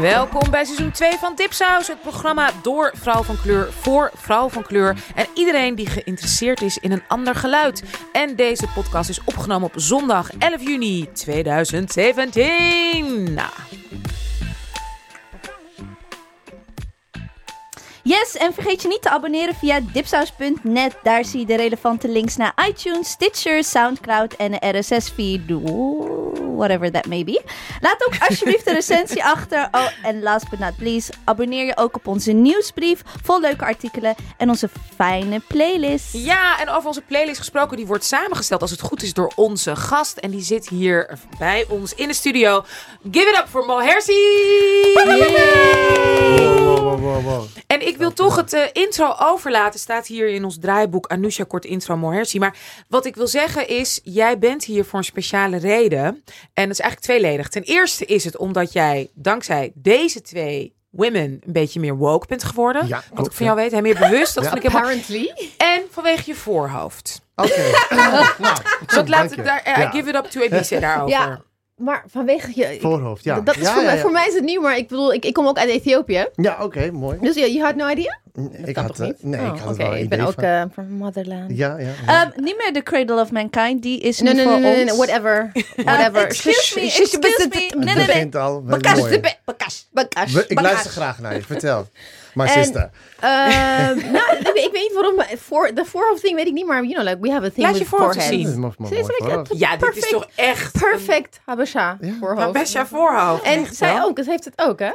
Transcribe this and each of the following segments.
Welkom bij seizoen 2 van Dipsaus, het programma door vrouw van kleur voor vrouw van kleur en iedereen die geïnteresseerd is in een ander geluid. En deze podcast is opgenomen op zondag 11 juni 2017. Nou, Yes, en vergeet je niet te abonneren via dipsaus.net. Daar zie je de relevante links naar iTunes, Stitcher, Soundcloud en de RSS-feed. Whatever that may be. Laat ook alsjeblieft een recensie achter. Oh, en last but not least, abonneer je ook op onze nieuwsbrief vol leuke artikelen en onze fijne playlist. ja, en over onze playlist gesproken, die wordt samengesteld als het goed is door onze gast. En die zit hier bij ons in de studio. Give it up for Mo Hersi! Wow, wow, wow, wow. En ik wil toch het eh, intro overlaten. Staat hier in ons draaiboek Anusha kort intro Mohersi. Maar wat ik wil zeggen is, jij bent hier voor een speciale reden. En dat is eigenlijk tweeledig. Ten eerste is het omdat jij dankzij deze twee women een beetje meer woke bent geworden. Ja, wat ik van jou weet, hè, meer bewust. Dat Ja. vind ik helemaal... Apparently. En vanwege je voorhoofd. Oké. nou, dat laat ik daar, eh, Ja. give it up to Ibiza daarover. Ja, maar vanwege je... ik- Voorhoofd, ja. Dat is ja, voor, ja, mij, ja. voor mij is het nieuw, maar ik bedoel, ik, ik kom ook uit Ethiopië. Ja, oké, mooi. Dus je had no idea? ik had, toch niet? nee, Oh, ik had het oké, wel Ik ben ook van- eh from motherland. Ja, ja. ja. Ehm, niet meer de Cradle of Mankind, die is nu voor nee, nee, ons. nee, whatever. Ehm, Whatever. excuse me, excuse me. het Nee, nee, al. met Bakas, mooi. bakas, bakas. We- Ik luister graag naar je. Vertel. My En- sister. Ehm, nou, ik, weet- niet waarom. Voor, de voorhoofd thing weet ik niet, maar you know, like we have a thing Laat je with voorhoofd foreheads. zien. Dat is mooi- mooi Ze is like voorhoofd. a Ja, dit is perfect- toch echt Perfect Habesha Ja. voorhoofd. best voorhoofd. En Echt zij wel. ook, ze heeft het ook, hè?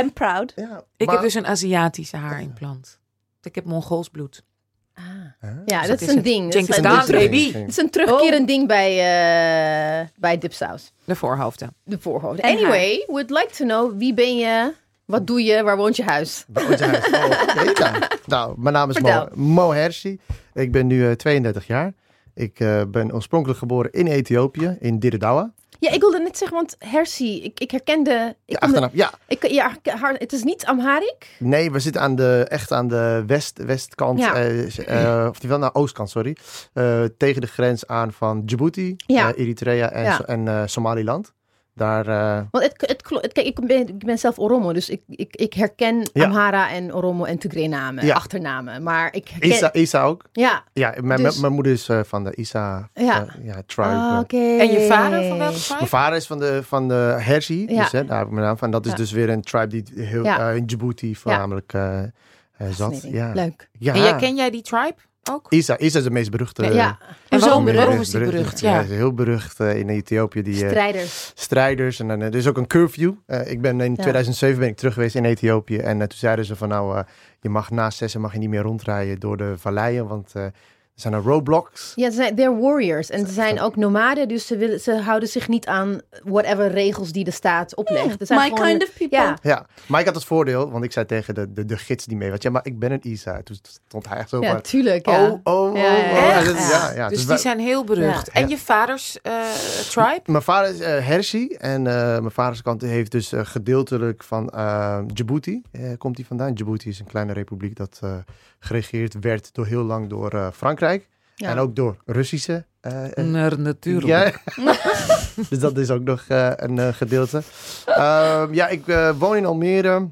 I'm proud. Ja, Ik maar- heb dus een Aziatische haarimplant. Ik heb Mongools bloed. Ja, Dus dat is een ding. Dat is, een baby. is een terugkerend ding bij, eh bij dipsaus. De voorhoofden. De voorhoofd. En Anyway, would like to know, wie ben je? Wat doe je? Waar woont je huis? Bij ons in huis. Oh, nou. Nou, mijn naam is Mo. Mo Hersi. Ik ben nu eh, 32 jaar. Ik eh, ben oorspronkelijk geboren in Ethiopië, in Dirdawa. Ja, ik wilde net zeggen, want Hersi, ik, ik herkende... Ik Ja, achternaam. Ja, ik, ja, haar- het is niet Amharic. nee, we zitten aan de, echt aan de west, westkant, Ja. eh, of die wel naar oostkant, sorry. Tegen de grens aan van Djibouti, Ja. Eritrea en, en Somaliland. Daar, eh, Want het, het, klo- het- kijk, ik ben, ik ben zelf Oromo, dus ik, ik, ik herken Ja. Amhara en Oromo en Tigray namen, Ja. achternamen. Maar ik herken... Isa, Isa ook. Ja, Ja, mijn, Dus- mijn moeder is eh, van de Isa Ja. eh, ja, tribe. Oké. En je vader van welke Mijn tribe? vader is van de, van de Herzi, Ja. dus, hè, daar heb ik mijn naam van. Dat is Ja. dus weer een tribe die heel, Ja. eh, in Djibouti voornamelijk eh, eh, zat. Ja. Leuk. Ja. En jij, ken jij die tribe ook? Isa, Isa is de meest beruchte. Ja, eh, ja. En waarom, waarom is die berucht? Ja. heel berucht eh, in Ethiopië. Die eh, strijders. strijders. En dan, er is ook een curfew. Eh, ik ben in Ja. 2007 ben ik terug geweest in Ethiopië. En toen zeiden ze van nou, eh, je mag na zessen mag je niet meer rondrijden door de valleien. Want zijn er roadblocks. Ja, ze zijn, they're warriors. En ze zijn ook nomaden, dus ze, willen, ze houden zich niet aan whatever regels die de staat oplegt. Zijn My gewoon- kind of people. Ja, Ja, maar ik had het voordeel, want ik zei tegen de, de, de gids die mee was, ja, maar ik ben een Isa. Toen stond hij echt zo ja tuurlijk. Ja. oh, oh, oh. Ja, ja, oh. ja. Ja. Dus Dus die wij- zijn heel berucht. Ja. En je vaders eh, tribe? Mijn vader is Hersi en eh, mijn vaders kant heeft dus gedeeltelijk van eh, Djibouti, eh, komt hij vandaan. Djibouti is een kleine republiek dat eh, geregeerd werd door heel lang door eh, Frankrijk. Ja. En ook door Russische. Nee, natuurlijk. Ja. dus dat is ook nog eh, een gedeelte. Ehm, ja, ik eh, woon in Almere.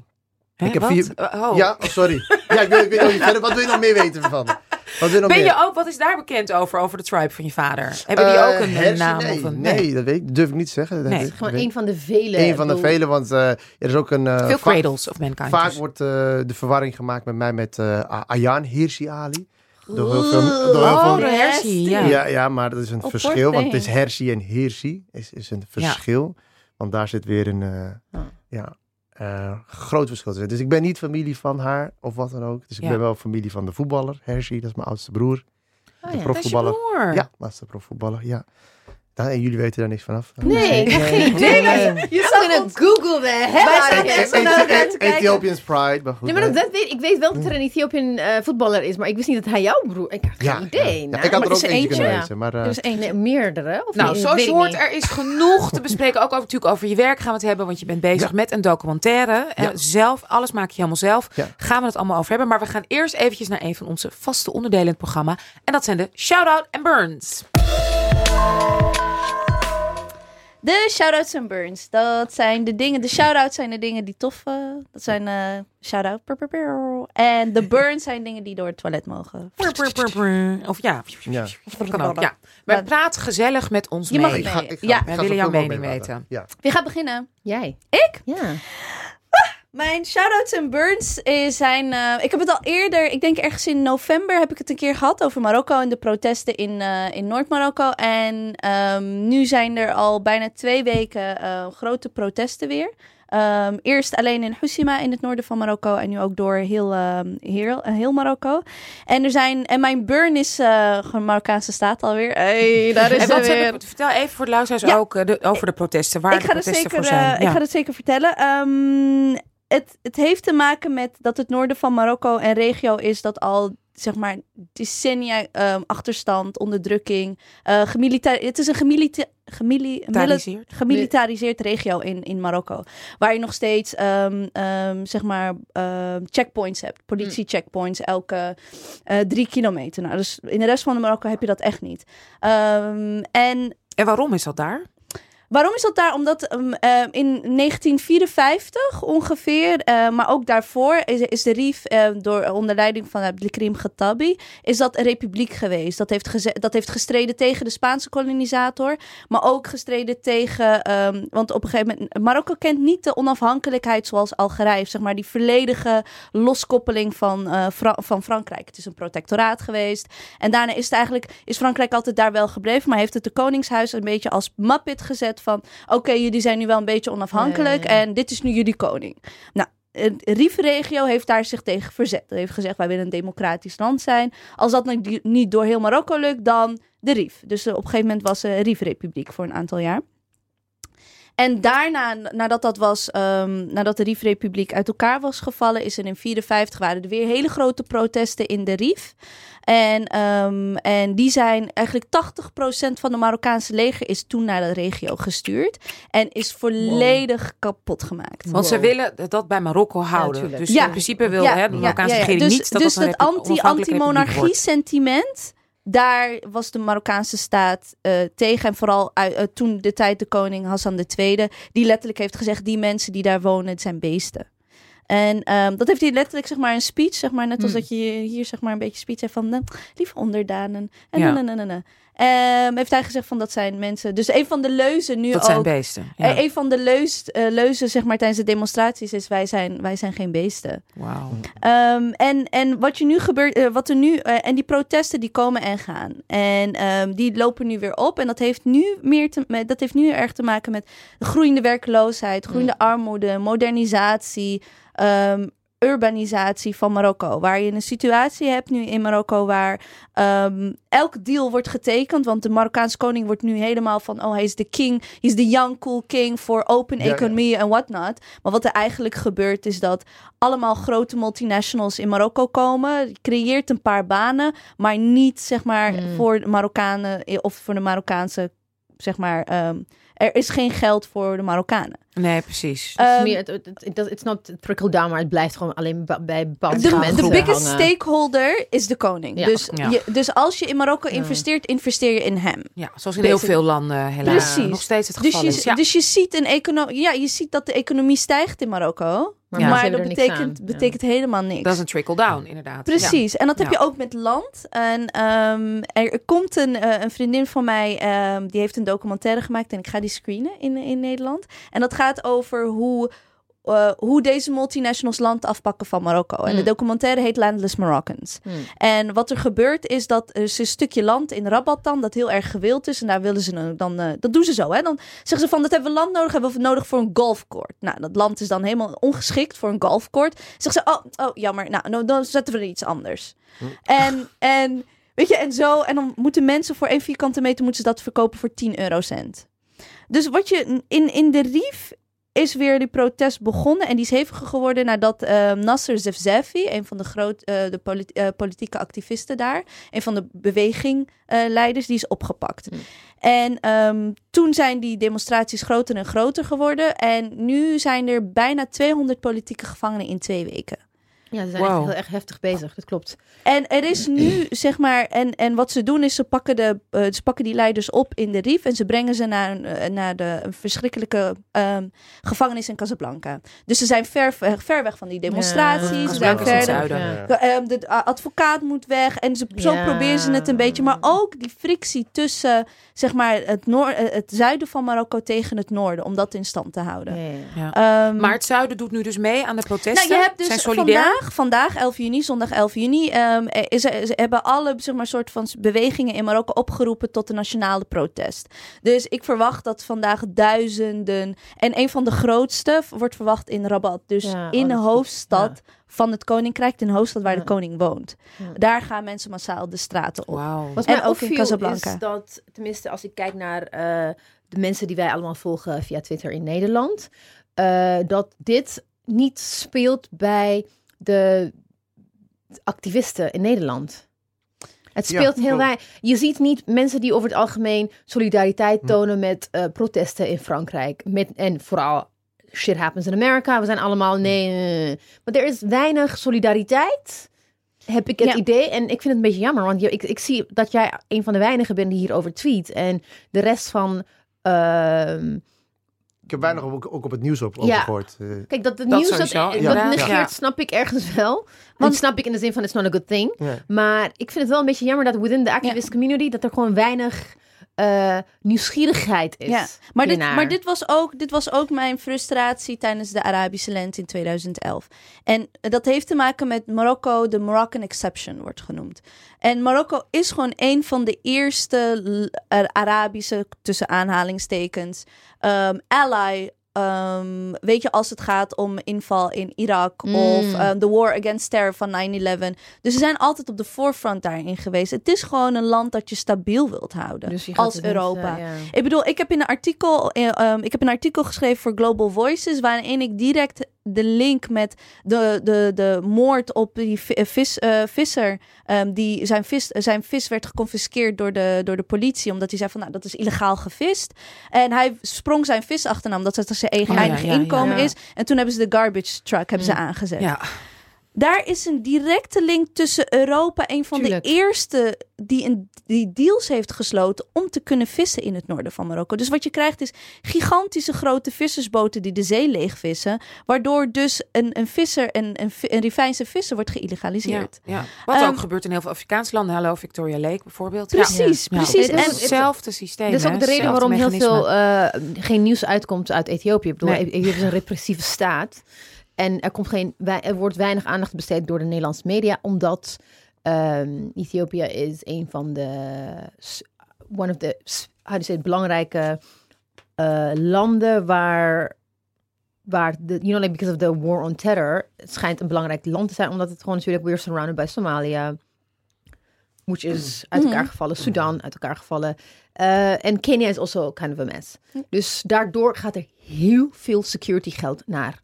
Hè, ik heb wat? vier- Oh. Ja, oh, sorry. Ja, ik wil, ik wil nog niet verder. Wat wil je nog meer weten van? Wat wil je nog Ben meer? je ook, wat is daar bekend over, over de tribe van je vader? Hebben die ook een, naam? Nee, of een, nee, dat weet ik, durf ik niet te zeggen. Dat Nee, weet Gewoon weet een van de vele. Een van de vele, want eh, er is ook een... eh, Veel cradles of mankind. Vaak dus. wordt eh, de verwarring gemaakt met mij met eh Ayaan Hirsi Ali. Door heel veel... Door heel Oh, veel de hersie, ja. ja. ja, maar dat is een Oh, verschil, want het is thing. Hersi en Hirsi is, is een verschil. Want daar zit weer een eh, ja, eh, groot verschil tussen. Dus ik ben niet familie van haar of wat dan ook. Dus ik Ja. ben wel familie van de voetballer, Hersi, dat is mijn oudste broer. Oh, de ja. prof- Dat is je profvoetballer. broer. Ja, dat is de profvoetballer, ja. Nou, en jullie weten daar niks vanaf. Nee, ik heb geen idee. Je zou kunnen Google the hell Wij out of zaten it. echt zo naar elkaar te kijken. Ethiopians Pride, maar goed. Nee, maar dat, weet, ik weet wel dat er een Ethiopian eh, voetballer is, maar ik wist niet dat hij jouw broer... Ik had geen idee. Ja, Nou, ik had maar er ook eentje kunnen lezen. Maar, eh, Er is eentje. Nee, meerdere? Of Nou, zoals je hoort, er is genoeg te bespreken. Ook over, natuurlijk over je werk gaan we het hebben. Want je bent bezig met een documentaire. Eh, Ja. zelf, alles maak je helemaal zelf. Ja. Gaan we het allemaal over hebben. Maar we gaan eerst eventjes naar een van onze vaste onderdelen in het programma. En dat zijn de shout-out en burns. De shout-outs en burns. Dat zijn de dingen. De shout-outs zijn de dingen die tof. eh, dat zijn eh shout-out. En de burns zijn dingen die door het toilet mogen. Of ja, Ja. dat kan ook. Ja. Maar praat gezellig met ons Je mag mee. ik ga, ik ga, Ja, wij ga willen jouw mening weten. Ja. Wie gaat beginnen? Jij. Ik? Ja. Mijn shout-outs en burns is- zijn... eh, ik heb het al eerder, ik denk ergens in november heb ik het een keer gehad over Marokko en de protesten in, eh, in Noord-Marokko. En ehm, nu zijn er al bijna twee weken eh, grote protesten weer. Ehm, eerst alleen in Housima in het noorden van Marokko en nu ook door heel, ehm, heel, heel Marokko. En, er zijn, en mijn burn is gewoon Marokkaanse staat alweer. Hey, daar is wat weer. hebben, vertel even voor de luisteraars Ja. ook de, over de protesten. Waar ik de ga, het protesten zeker, voor zijn. Ja. ik ga het zeker vertellen. Het, het heeft te maken met dat het noorden van Marokko en regio is dat al zeg maar decennia ehm, achterstand, onderdrukking, gemilita- het is een gemilita- gemili- mili- Militariseerd. gemilitariseerd regio in, in Marokko. Waar je nog steeds ehm, ehm, zeg maar checkpoints hebt. Politie checkpoints elke eh, drie kilometer. Nou, dus in de rest van Marokko heb je dat echt niet. En En waarom is dat daar? Waarom is dat daar? Omdat ehm, eh, in 1954 ongeveer, eh, maar ook daarvoor, is, is de RIF eh, door onder leiding van Abdelkrim Khattabi, is dat een republiek geweest. Dat heeft, dat heeft gestreden tegen de Spaanse kolonisator, maar ook gestreden tegen, ehm, want op een gegeven moment, Marokko kent niet de onafhankelijkheid zoals Algerije, zeg maar die volledige loskoppeling van, eh, van Frankrijk. Het is een protectoraat geweest. En daarna is het eigenlijk, is Frankrijk altijd daar wel gebleven, maar heeft het de Koningshuis een beetje als mappet gezet van, oké, jullie zijn nu wel een beetje onafhankelijk en dit is nu jullie koning. Nou, de RIF-regio heeft daar zich tegen verzet. Hij heeft gezegd, wij willen een democratisch land zijn. Als dat niet door heel Marokko lukt, dan de RIF. Dus eh, op een gegeven moment was een RIF-republiek voor een aantal jaar. En daarna, nadat, dat was, ehm, nadat de RIF-republiek uit elkaar was gevallen, is er in 54 waren er weer hele grote protesten in de RIF. En, ehm, en die zijn eigenlijk 80% van de Marokkaanse leger is toen naar de regio gestuurd. En is volledig kapot gemaakt. Want ze willen dat bij Marokko houden. dus Ja. in principe wil hè, de Marokkaanse ja, ja. regering dus, niet dat dus dat anti, anti-monarchie sentiment, daar was de Marokkaanse staat eh, tegen. En vooral uit- eh, toen de tijd de koning Hassan II, die letterlijk heeft gezegd, die mensen die daar wonen, het zijn beesten. En ehm, dat heeft hij letterlijk, zeg maar, een speech, zeg maar, net als Hmm. dat je hier, zeg maar, een beetje speech heeft van, eh, lieve onderdanen. En Ja. na, na, na, Ehm, heeft hij gezegd van, dat zijn mensen. Dus een van de leuzen nu Dat ook. zijn beesten. Ja. eh, Een van de leus, eh, leuzen, zeg maar, tijdens de demonstraties is, wij zijn, wij zijn geen beesten. Wauw. Ehm, en, en wat, je nu gebeurt, eh, wat er nu, en die protesten die komen en gaan. En ehm, die lopen nu weer op. En dat heeft nu meer te, met, dat heeft nu erg te maken met groeiende werkloosheid, groeiende armoede, modernisatie, urbanisatie van Marokko. Waar je een situatie hebt nu in Marokko waar ehm, elk deal wordt getekend. Want de Marokkaanse koning wordt nu helemaal van, oh hij is de king, hij is de young cool king voor open Ja, ja. economie en whatnot. Maar wat er eigenlijk gebeurt is dat allemaal grote multinationals in Marokko komen. Je creëert een paar banen, maar niet zeg maar Mm. voor de Marokkanen eh, of voor de Marokkaanse, zeg maar. ehm, er is geen geld voor de Marokkanen. Nee, precies. Het is Ehm, meer, het, het, is not trickle down, maar het blijft gewoon alleen bij bepaalde De, mensen de biggest hangen. stakeholder is de koning. Ja. Dus, Ja. je, dus als je in Marokko investeert, investeer je in hem. ja, zoals in heel veel landen helaas Precies. nog steeds het Dus geval je, is. Ja. dus je ziet een economie. Ja, je ziet dat de economie stijgt in Marokko. Maar Ja. dat betekent, betekent helemaal niks. dat is een trickle-down, inderdaad. Precies, en dat heb Ja. je ook met land. En ehm, er, er komt een, eh, een vriendin van mij, ehm, die heeft een documentaire gemaakt en ik ga die screenen in, in Nederland. En dat gaat over hoe, eh, hoe deze multinationals land afpakken van Marokko. En de Hmm. documentaire heet Landless Moroccans. Hmm. En wat er gebeurt is dat er is een stukje land in Rabat dan, dat heel erg gewild is. En daar willen ze dan, eh, dat doen ze zo. Hè? Dan zeggen ze van, dat hebben we land nodig, hebben we nodig voor een golfcourt. Nou, dat land is dan helemaal ongeschikt voor een golfcourt. Zeggen ze, oh, oh jammer, nou, nou, dan zetten we er iets anders. Hm. En, en Weet je, en zo. En dan moeten mensen voor één vierkante meter moeten ze dat verkopen voor 10 eurocent. Dus wat je in, in de Rief is weer die protest begonnen. En die is heviger geworden nadat eh, Nasser Zefzefi, een van de, groot, eh, de eh, politieke activisten daar, een van de bewegingleiders, die is opgepakt. Hmm. En ehm, toen zijn die demonstraties groter en groter geworden. En nu zijn er bijna 200 politieke gevangenen in twee weken. Ja, ze zijn Wow. echt heel erg heftig bezig. Dat klopt. En er is nu, zeg maar, en, en wat ze doen is ze pakken, de, eh, ze pakken die leiders op in de Rif en ze brengen ze naar, een, eh, naar de een verschrikkelijke ehm, gevangenis in Casablanca. Dus ze zijn ver, ver weg van die demonstraties. Ja, ze zijn verder. zuiden. Ja. Ehm, de advocaat moet weg en ze, zo Ja. proberen ze het een beetje. Maar ook die frictie tussen zeg maar, het, noor, eh, het zuiden van Marokko tegen het noorden, om dat in stand te houden. Ehm, Maar het zuiden doet nu dus mee aan de protesten. nou, je hebt dus zijn solidair. vandaag, vandaag 11 juni, zondag 11 juni, eh, is, ze hebben alle zeg maar, soort van bewegingen in Marokko opgeroepen tot een nationale protest. Dus ik verwacht dat vandaag duizenden, en een van de grootste wordt verwacht in Rabat. Dus Ja, in oh, de hoofdstad van het koninkrijk, in de hoofdstad waar Ja. de koning woont. Ja. Daar gaan mensen massaal de straten op. Wat En ook in Casablanca. is dat, tenminste als ik kijk naar eh, de mensen die wij allemaal volgen via Twitter in Nederland, eh, dat dit niet speelt bij de activisten in Nederland. Het Ja, speelt heel weinig. Je ziet niet mensen die over het algemeen solidariteit Hm. tonen met eh, protesten in Frankrijk. Met, en vooral shit happens in Amerika. We zijn allemaal nee. eh, eh. Maar er is weinig solidariteit. Heb ik het Ja. idee. En ik vind het een beetje jammer. Want je, ik, ik zie dat jij een van de weinigen bent die hierover tweet. En de rest van. ehm, Ik heb weinig ook, ook op het nieuws op, over Ja. gehoord. Eh, kijk, dat het Dat nieuws dat, sowieso, dat Ja. snap ik ergens wel. Want snap ik in de zin van it's not a good thing. ja. Maar ik vind het wel een beetje jammer dat within the activist community dat er gewoon weinig eh, nieuwsgierigheid is. Ja, Maar dit, maar dit was, ook, dit was ook mijn frustratie tijdens de Arabische lente in 2011. En dat heeft te maken met Marokko, de Moroccan exception wordt genoemd. En Marokko is gewoon een van de eerste Arabische, tussen aanhalingstekens, ehm, ally. Ehm, weet je, als het gaat om inval in Irak Mm. of ehm, de war against terror van 9-11. Dus ze zijn altijd op de forefront daarin geweest. Het is gewoon een land dat je stabiel wilt houden Dus als niet, Europa. eh, ja. Ik bedoel, ik heb, in een artikel, eh, ehm, ik heb een artikel geschreven voor Global Voices, waarin ik direct de link met de, de, de moord op die eh, vis, eh, visser, ehm, die zijn vis, zijn vis werd geconfiskeerd door de, door de politie, omdat hij zei van, nou, dat is illegaal gevist. En hij sprong zijn vis achterna, omdat dat zijn eigen, ja, eigen ja, inkomen ja. is. En toen hebben ze de garbage truck hebben ze Mm. aangezet. Ja. Daar is een directe link tussen Europa, een van Tuurlijk. de eerste die, een, die deals heeft gesloten om te kunnen vissen in het noorden van Marokko. Dus wat je krijgt is gigantische grote vissersboten die de zee leegvissen, waardoor dus een, een visser, een, een, Rivijnse visser wordt Ja, geïllegaliseerd. ja. Wat Ehm, ook gebeurt in heel veel Afrikaanse landen. Hallo, Victoria Lake bijvoorbeeld. Precies, Ja. precies. Ja. En- hetzelfde systeem. Dat is ook de reden waarom heel veel eh, geen nieuws uitkomt uit Ethiopië. Ik bedoel, Nee. Ethiopië is een repressieve staat. En er, komt geen, er wordt weinig aandacht besteed door de Nederlandse media, omdat ehm, Ethiopië is een van de one of the how do you say, belangrijke eh, landen waar waar de, you know, like because of the war on terror, het schijnt een belangrijk land te zijn, omdat het gewoon natuurlijk weer surrounded by Somalia, which is uit elkaar Mhm. gevallen, Sudan uit elkaar gevallen, Eh, en Kenia is also kind of a mess. Dus daardoor gaat er heel veel security geld naar.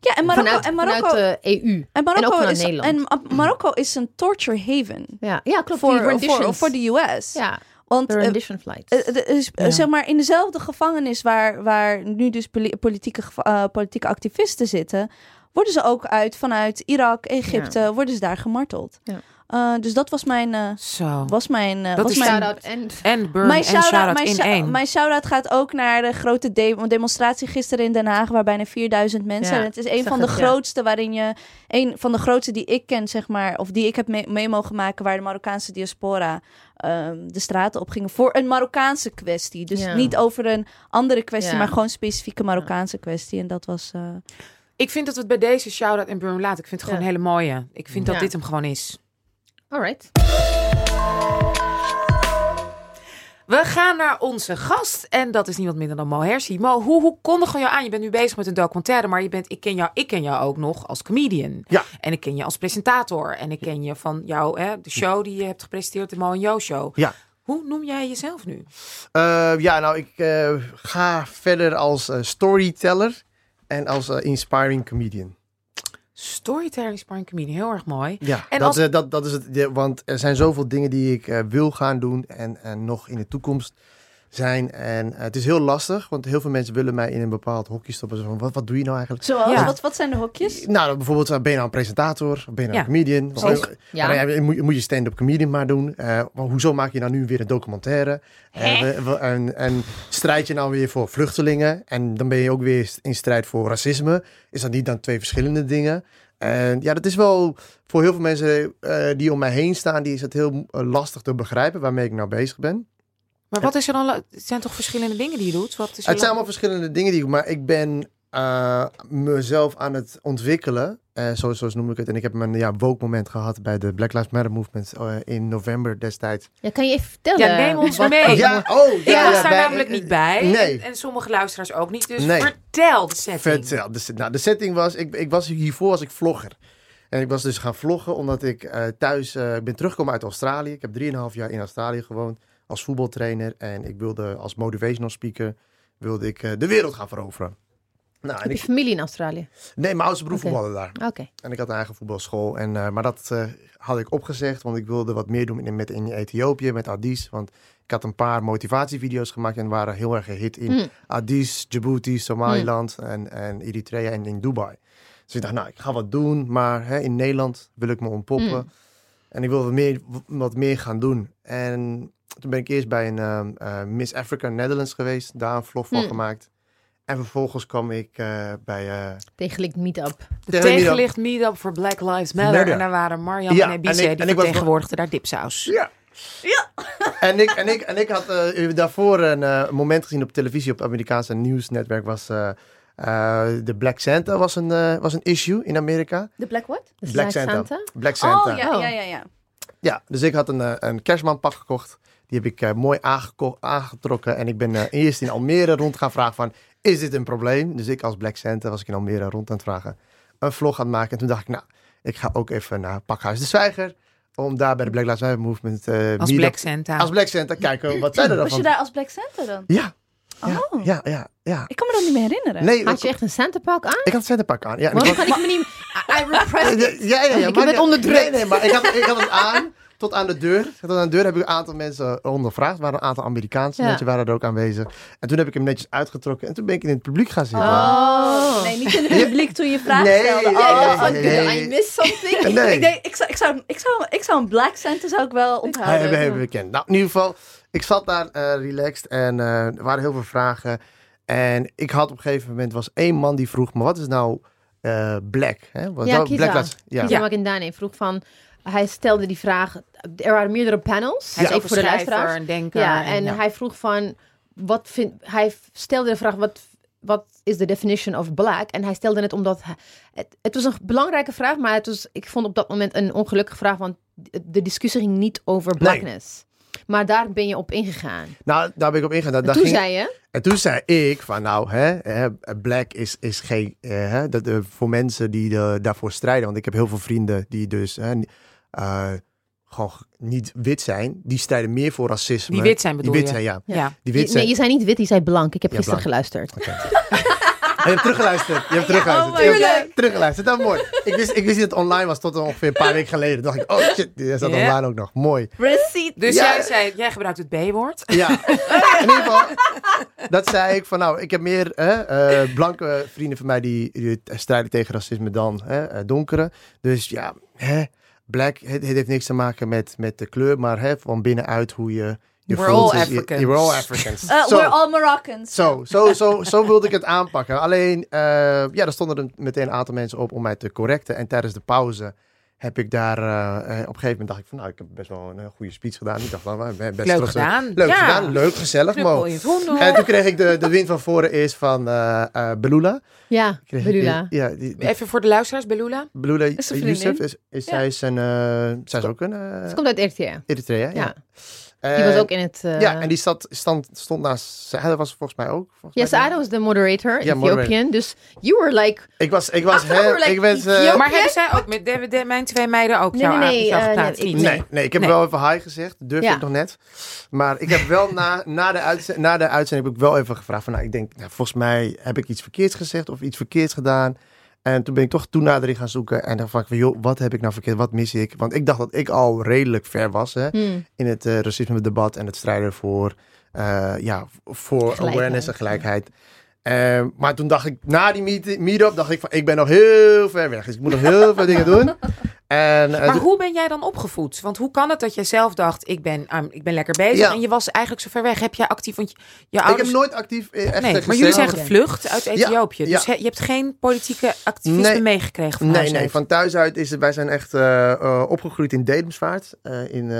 Ja, en Marokko, vanuit, en Marokko, vanuit de EU. en Marokko ook is, Nederland. en Ma- Marokko is een torture haven Ja, ja klopt. voor, voor, voor de US. Ja, Want rendition flights. Eh, eh, Ja. zeg maar in dezelfde gevangenis waar, waar nu dus poli- politieke, politieke activisten zitten, worden ze ook uit vanuit Irak, Egypte, worden ze daar gemarteld. Ja. Eh, dus dat was mijn, eh, Zo. was mijn, eh, Dat was is mijn, Shout-out en... En burn mijn en shout-out, shout-out mijn, in één. mijn shout-out gaat ook naar de grote de- demonstratie gisteren in Den Haag, waar bijna 4000 mensen. Ja, en het is een van de het, ja. grootste waarin je, een van de grootste die ik ken, zeg maar, of die ik heb mee, mee mogen maken, waar de Marokkaanse diaspora ehm, de straten op gingen voor een Marokkaanse kwestie. Dus Ja. niet over een andere kwestie, Ja. maar gewoon specifieke Marokkaanse kwestie. En dat was. eh, Ik vind dat we het bij deze shout-out en burn laten. Ik vind het gewoon Ja. een hele mooie. Ik vind dat dit hem gewoon is. All right. We gaan naar onze gast. En dat is niemand minder dan Mo Hersi. Mo, hoe, hoe kondigen we jou aan? Je bent nu bezig met een documentaire. Maar je bent, ik, ken jou, ik ken jou ook nog als comedian. Ja. En ik ken je als presentator. En ik ken je van jou, hè, de show die je hebt gepresenteerd. De Mo en Jo Show. Ja. Hoe noem jij jezelf nu? Eh, ja, nou, ik eh, ga verder als eh, storyteller en als inspiring comedian. Storytelling sparring comedian. Heel erg mooi. Ja, En dat, als- eh, dat, dat is het. want er zijn zoveel dingen die ik eh, wil gaan doen en, en nog in de toekomst zijn. En eh, het is heel lastig, want heel veel mensen willen mij in een bepaald hokje stoppen. Zo van, wat, wat doe je nou eigenlijk? Zoals, Ja. wat, wat zijn de hokjes? Nou, bijvoorbeeld, eh, ben je nou een presentator? Ben je nou Ja. een comedian? Ja. moet, moet je stand-up comedian maar doen? Eh, maar hoezo maak je nou nu weer een documentaire? We- we- en, en strijd je nou weer voor vluchtelingen? En dan ben je ook weer in strijd voor racisme. Is dat niet dan twee verschillende dingen? En ja, dat is wel voor heel veel mensen eh, die om mij heen staan, die is het heel lastig te begrijpen waarmee ik nou bezig ben. Maar wat is er dan? Het zijn toch verschillende dingen die je doet? Wat is Het zijn allemaal verschillende dingen die ik, maar ik ben eh, mezelf aan het ontwikkelen. Eh zo, zo noem ik het. En ik heb mijn ja, woke moment gehad bij de Black Lives Matter movement eh, in november destijds. Ja, kan je even vertellen? Ja, neem ons wat- mee. Ja, oh, Ik ja, was ja, daar bij- namelijk niet bij. Nee. En, en sommige luisteraars ook niet. Dus Nee. vertel de setting. Vertel. De, nou, de setting was, ik, ik was hiervoor was ik vlogger. En ik was dus gaan vloggen omdat ik eh, thuis, eh, ik ben teruggekomen uit Australië. Ik heb 3,5 jaar in Australië gewoond als voetbaltrainer. En ik wilde als motivational speaker, wilde ik eh, de wereld gaan veroveren. Nou, Heb je ik, familie in Australië? nee, mijn oudste broer Oké. voetbalde daar. Oké. En ik had een eigen voetbalschool. En, eh, maar dat eh, had ik opgezegd, want ik wilde wat meer doen in, met, in Ethiopië, met Addis. Want ik had een paar motivatievideo's gemaakt en waren heel erg gehit in Mm. Addis, Djibouti, Somaliland en, en Eritrea en in Dubai. Dus ik dacht, nou, ik ga wat doen, maar hè, in Nederland wil ik me ontpoppen. Mm. En ik wil wat meer, wat meer gaan doen. En toen ben ik eerst bij een ehm, eh, Miss Africa Netherlands geweest, daar een vlog van Mm. gemaakt. En vervolgens kwam ik eh, bij... eh, Tegenlicht meetup. De tegenlicht meet-up voor Black Lives Matter. En daar waren Marjan Ja, en Ebice, en ik- die en vertegenwoordigden daar dipsaus. Ja. En ik, en ik, en ik had daarvoor een eh, moment gezien op televisie, op het Amerikaanse nieuwsnetwerk, was eh, eh, de Black Santa was een, was een issue in Amerika. De Black what? De Black Black Santa. Santa. Black Santa. Oh, ja, ja, ja, ja. Ja, dus ik had een, een kerstmanpak gekocht. Die heb ik eh, mooi aangetrokken. En ik ben eh, eerst in Almere rond gaan vragen van, is dit een probleem? Dus ik als Black Santa was ik in Almere rond aan het vragen. Een vlog aan het maken. En toen dacht ik, nou, ik ga ook even naar Pakhuis de Zwijger. Om daar bij de Black Lives Matter Movement... eh, Als meetup- Black Santa. als Black Santa kijken wat zij er dan Was je daar als Black Santa dan? Ja, ja, Oh. ja, ja, ja. Ik kan me dat niet meer herinneren. Nee, Had je echt een Santa pak aan? ik had een Santapak aan. Ja, Waarom kan ik me niet... I, repressed it. ja, ja, ja. Ik maar- onderdrukt. Nee, nee, maar ik had, ik had het aan tot aan de deur. Tot aan de deur heb ik een aantal mensen ondervraagd. Er waren een aantal Amerikaanse Ja. mensen waren er ook aanwezig. En toen heb ik hem netjes uitgetrokken. En toen ben ik in het publiek gaan zitten. Oh. Nee, niet in het publiek toen je vragen Nee, stelde. nee, Oh, nee, nee. I missed something. Nee. Ik, denk, ik, zou, ik, zou, ik, zou, ik zou een Black Santa zou ik wel onthouden. hebben, hebben we bekend. Nou, in ieder geval, ik zat daar eh, relaxed en eh, er waren heel veel vragen. En ik had op een gegeven moment, was één man die vroeg me, wat is nou eh, black? Hè? Wat Ja, Kiza. black lives- ja. Magindane vroeg van... Hij stelde die vraag... Er waren meerdere panels. Hij is ook voor de luisteraars. een denker. Ja, en ja. hij vroeg van... Wat vind, hij stelde de vraag... Wat, wat is de definition of black? En hij stelde het omdat... hij- het, het was een belangrijke vraag, maar het was, ik vond op dat moment een ongelukkige vraag. Want de discussie ging niet over blackness. Maar daar ben je op ingegaan. Nou, daar ben ik op ingegaan. Daar- En toen ging- zei je... En toen zei ik van nou, hè, hè, black is, is geen, eh, hè, dat, eh, voor mensen die eh, daarvoor strijden. Want ik heb heel veel vrienden die dus hè, eh, gewoon niet wit zijn. Die strijden meer voor racisme. Die wit zijn Die bedoel wit je? zijn, ja. Ja. Die wit Je, zijn. nee, je zei niet wit, je zei blank. Ik heb Ja, gisteren blank. geluisterd. Je hebt teruggeluisterd. Je hebt teruggeluisterd. oh je hebt God. teruggeluisterd. Dat is mooi. Ik wist, ik wist niet dat het online was tot ongeveer een paar weken geleden. Toen dacht ik, oh shit, die staat Ja. online ook nog. Mooi. Receipt. Dus Ja. jij zei, jij gebruikt het B-woord. Ja, in ieder geval, dat zei ik van nou, ik heb meer hè, eh, blanke vrienden van mij die, die strijden tegen racisme dan hè, eh, donkere. Dus ja, hè, black, het, het heeft niks te maken met, met de kleur, maar hè, van binnenuit hoe je je We're voelt. all is- je- Africans. We're all Africans. Uh, we're all Moroccans. Zo, zo, zo, zo wilde ik het aanpakken. Alleen, eh, ja, er stonden er meteen een aantal mensen op om mij te correcten. En tijdens de pauze heb ik daar, eh, eh, op een gegeven moment dacht ik van, nou, ik heb best wel een eh, goede speech gedaan. Ik dacht, nou, best Leuk trots- gedaan. Leuk Ja. gedaan, leuk, gezellig, Knuppel Mo. in het hoenderhok. En toen kreeg ik de, de wind van voren eerst van eh eh Belula. Ja, Belula. Ja, die, die, Even voor de luisteraars, Belula. Belula Is Youssef is, is Ja. zij is een, eh, zij is ook een Het komt uit Eritrea. Eritrea, ja. Die was En- ook in het... eh, Ja, en die stond, stond, stond naast... Saada was volgens mij ook. Volgens Ja. Saada was de moderator, Ja, Ethiopian. moderator. Dus you were like... Ik was, ik was heel... like ik was, eh. Maar hebben zij ook met de, de- mijn twee meiden ook Nee, jou, nee, aan- nee, eh, nee? Nee, nee, ik heb Nee. wel even hi gezegd. Durf Ja. ik nog net. Maar ik heb wel na, na, de uitzending, na de uitzending heb ik wel even gevraagd van, nou, ik denk, nou, volgens mij heb ik iets verkeerds gezegd of iets verkeerds gedaan. En toen ben ik toch toenadering gaan zoeken en dan van, joh, wat heb ik nou verkeerd, wat mis ik? Want ik dacht dat ik al redelijk ver was hè, hmm, in het eh, racisme-debat en het strijden voor, eh, ja, voor Gelijkheid, awareness en gelijkheid. Eh, maar toen dacht ik, na die meet- meet-up, dacht ik van, ik ben nog heel ver weg. Dus ik moet nog heel veel dingen doen. En, eh, Maar hoe ben jij dan opgevoed? Want hoe kan het dat jij zelf dacht, ik ben, ah, ik ben lekker bezig Ja. en je was eigenlijk zo ver weg? Heb jij actief, want je, je ik ouders... heb nooit actief eh, echt nee, maar jullie zijn gevlucht uit Ethiopië. ja. Dus je hebt geen politieke activisme Nee. meegekregen van Nee, huis nee, uit? van thuis uit is het, wij zijn echt eh, opgegroeid in Dedemsvaart. in,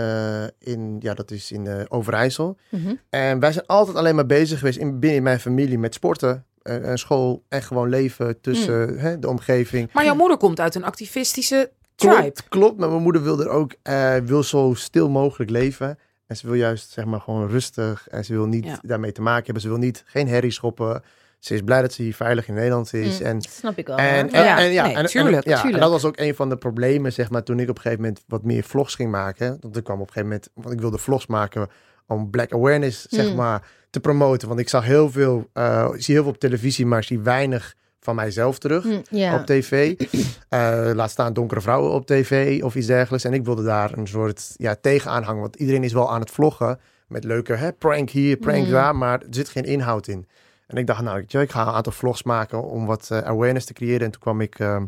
in, ja, dat is in Overijssel. mhm. En wij zijn altijd alleen maar bezig geweest in, binnen mijn familie met sporten. en school en gewoon leven tussen hè, de omgeving. Maar jouw moeder komt uit een activistische tribe. Klopt, klopt, maar mijn moeder wil er ook eh, wil zo stil mogelijk leven. En ze wil juist zeg maar gewoon rustig. En ze wil niet Ja. daarmee te maken hebben. Ze wil niet geen herrie schoppen. Ze is blij dat ze hier veilig in Nederland is. Mm, En Snap ik wel. En, en, Ja, en, ja, nee, en, en- tuurlijk, ja, en dat was ook een van de problemen, zeg maar, toen ik op een gegeven moment wat meer vlogs ging maken. Want ik kwam op een gegeven moment, want ik wilde vlogs maken om black awareness, zeg Mm. maar, te promoten. Want ik zag heel veel, eh, ik zie heel veel op televisie, maar ik zie weinig van mijzelf terug. Ja. Op tv. Eh, laat staan donkere vrouwen op tv of iets dergelijks. En ik wilde daar een soort ja, tegenaan hangen. Want iedereen is wel aan het vloggen. Met leuke hè, prank hier, prank Mhm. daar. Maar er zit geen inhoud in. En ik dacht, nou, ik ga een aantal vlogs maken om wat eh, awareness te creëren. En toen kwam ik eh,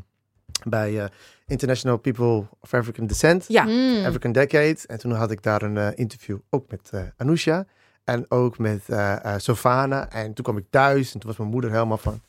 bij eh, International People of African Descent, Ja, Hmm. African Decade. En toen had ik daar een interview ook met Anousha. En ook met Sofana. En toen kwam ik thuis en toen was mijn moeder helemaal van...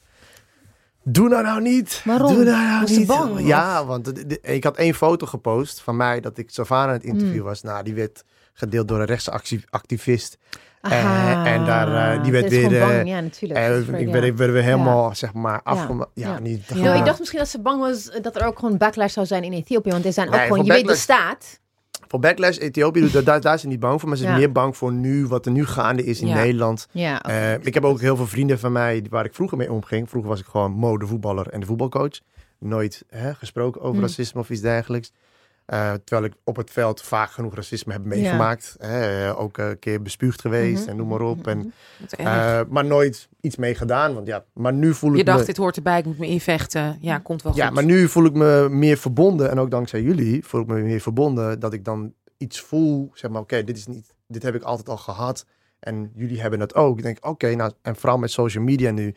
Doe nou nou niet. Waarom? Doe nou nou Was ze niet. bang, of? Ja, want ik had één foto gepost van mij dat ik Sofana aan het interview Mm. was. Nou, die werd gedeeld door een rechtsactivist. Aha. en daar, eh, die werd weer, eh, bang, ja, natuurlijk. En ik werd, ja. ik werd weer helemaal, zeg maar, afgema... Ja, Ja. niet... Ja. Nou, ik dacht misschien dat ze bang was eh, dat er ook gewoon backlash zou zijn in Ethiopië. Want er zijn ook Nee, gewoon, je weet de staat. Voor Backlash Ethiopië, daar, daar, ze niet bang voor. Maar ze is Ja. meer bang voor nu, wat er nu gaande is in. Nederland. Ja. Eh, ik heb ook heel veel vrienden van mij waar ik vroeger mee omging. Vroeger was ik gewoon mode voetballer en de voetbalcoach. Nooit hè, gesproken over Hmm. racisme of iets dergelijks. Eh, terwijl ik op het veld vaak genoeg racisme heb meegemaakt. Hè, eh, ook een keer bespuugd geweest Mhm. en noem maar op. En, erg. eh, maar nooit iets mee gedaan. Want ja, maar nu voel ik je dacht, me... dit hoort erbij, ik moet me invechten. Ja, komt wel goed. Ja, maar nu voel ik me meer verbonden. En ook dankzij jullie voel ik me meer verbonden. Dat ik dan iets voel. Zeg maar, oké, dit is niet. Dit heb ik altijd al gehad. En jullie hebben het ook. Ik denk, oké, nou, en vooral met social media nu.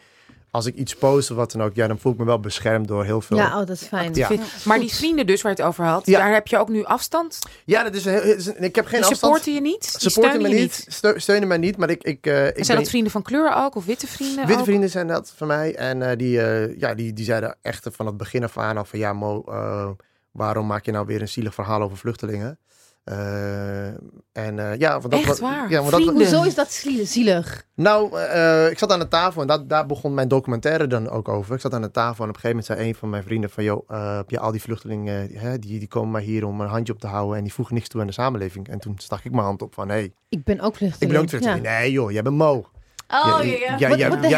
Als ik iets post of wat dan ook, ja, dan voel ik me wel beschermd door heel veel. ja, Ja, oh, dat is fijn. Ja. Maar die vrienden dus waar je het over had, Ja. daar heb je ook nu afstand. dat is, een, heel- het is een- ik heb geen Die afstand. supporten je niet? Die Supporten steunen me je niet, steu- steunen mij niet, maar ik, ik, eh, ik En ben- zijn dat vrienden van kleur ook? Of witte vrienden Witte ook? vrienden zijn dat van mij. En eh, die, eh, ja, die, die zeiden echt van het begin af aan al van ja, Mo, waarom maak je nou weer een zielig verhaal over vluchtelingen? Eh, en eh, ja, want dat Echt waar? Ja, want dat? Hoezo is dat zielig- nou, eh, ik zat aan de tafel en dat, daar begon mijn documentaire dan ook over. Ik zat aan de tafel en op een gegeven moment zei een van mijn vrienden van... joh, heb je al die vluchtelingen, hè, die, die komen maar hier om een handje op te houden... en die voegen niks toe aan de samenleving. En toen stak ik mijn hand op van, hé, hey, Ik ben ook vluchteling. ik ben ook vluchteling. Nee joh, jij bent Mo. Oh, ja, ja. Ja, Wat- jij, wat bent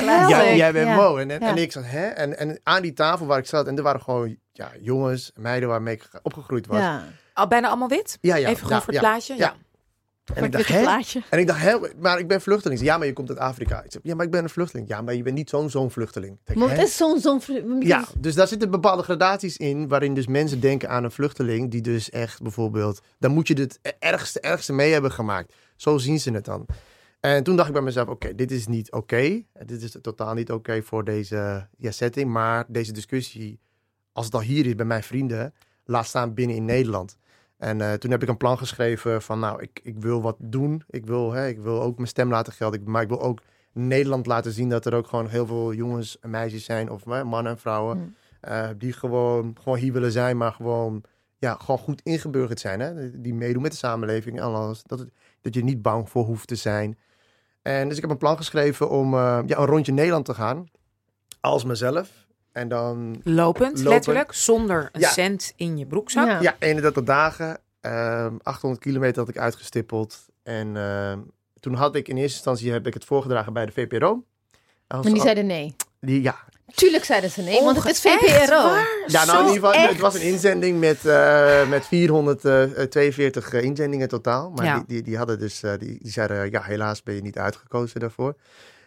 Ja. Mo. En, en, Ja. en ik zat, hè? En, en aan die tafel waar ik zat, en er waren gewoon ja, jongens, meiden waarmee ik opgegroeid was. Ja. Al bijna allemaal wit? ja, ja, Even gewoon ja, voor het ja. plaatje? Ja. En ik dacht, hè? plaatje. En ik dacht, hè? Maar ik ben vluchteling. Ja, maar je komt uit Afrika. Ik zeg, ja, maar ik ben een vluchteling. Ja, maar je bent niet zo'n zo'n vluchteling. Denk, Maar het is zo'n... zo'n Ja, dus daar zitten bepaalde gradaties in, waarin dus mensen denken aan een vluchteling die dus echt bijvoorbeeld, dan moet je het ergste, ergste mee hebben gemaakt. Zo zien ze het dan. En toen dacht ik bij mezelf, oké, dit is niet oké. Dit is totaal niet oké voor deze ja, setting, maar deze discussie, als het al hier is bij mijn vrienden, laat staan binnen in Nederland. En eh, toen heb ik een plan geschreven van, nou, ik, ik wil wat doen. Ik wil, hè, ik wil ook mijn stem laten gelden, maar ik wil ook Nederland laten zien dat er ook gewoon heel veel jongens en meisjes zijn, of hè, mannen en vrouwen, Hmm. eh, die gewoon, gewoon hier willen zijn, maar gewoon, ja, gewoon goed ingeburgerd zijn. Hè? Die meedoen met de samenleving en alles. Dat, het, dat je niet bang voor hoeft te zijn. En dus ik heb een plan geschreven om eh, ja, een rondje Nederland te gaan. Als mezelf. En dan Lopend, Lopen. letterlijk, zonder een Ja. cent in je broekzak. Ja. ja, 31 dagen. ehm, 800 kilometer had ik uitgestippeld. En ehm, toen had ik in eerste instantie heb ik het voorgedragen bij de VPRO. Als- En die zeiden nee. die, ja, Tuurlijk zeiden ze nee, want het is VPRO. ja, nou in ieder geval, het was een inzending met, eh, met 442 eh, inzendingen totaal. Maar Ja. die, die, die hadden dus, eh, die, die zeiden, ja, helaas ben je niet uitgekozen daarvoor.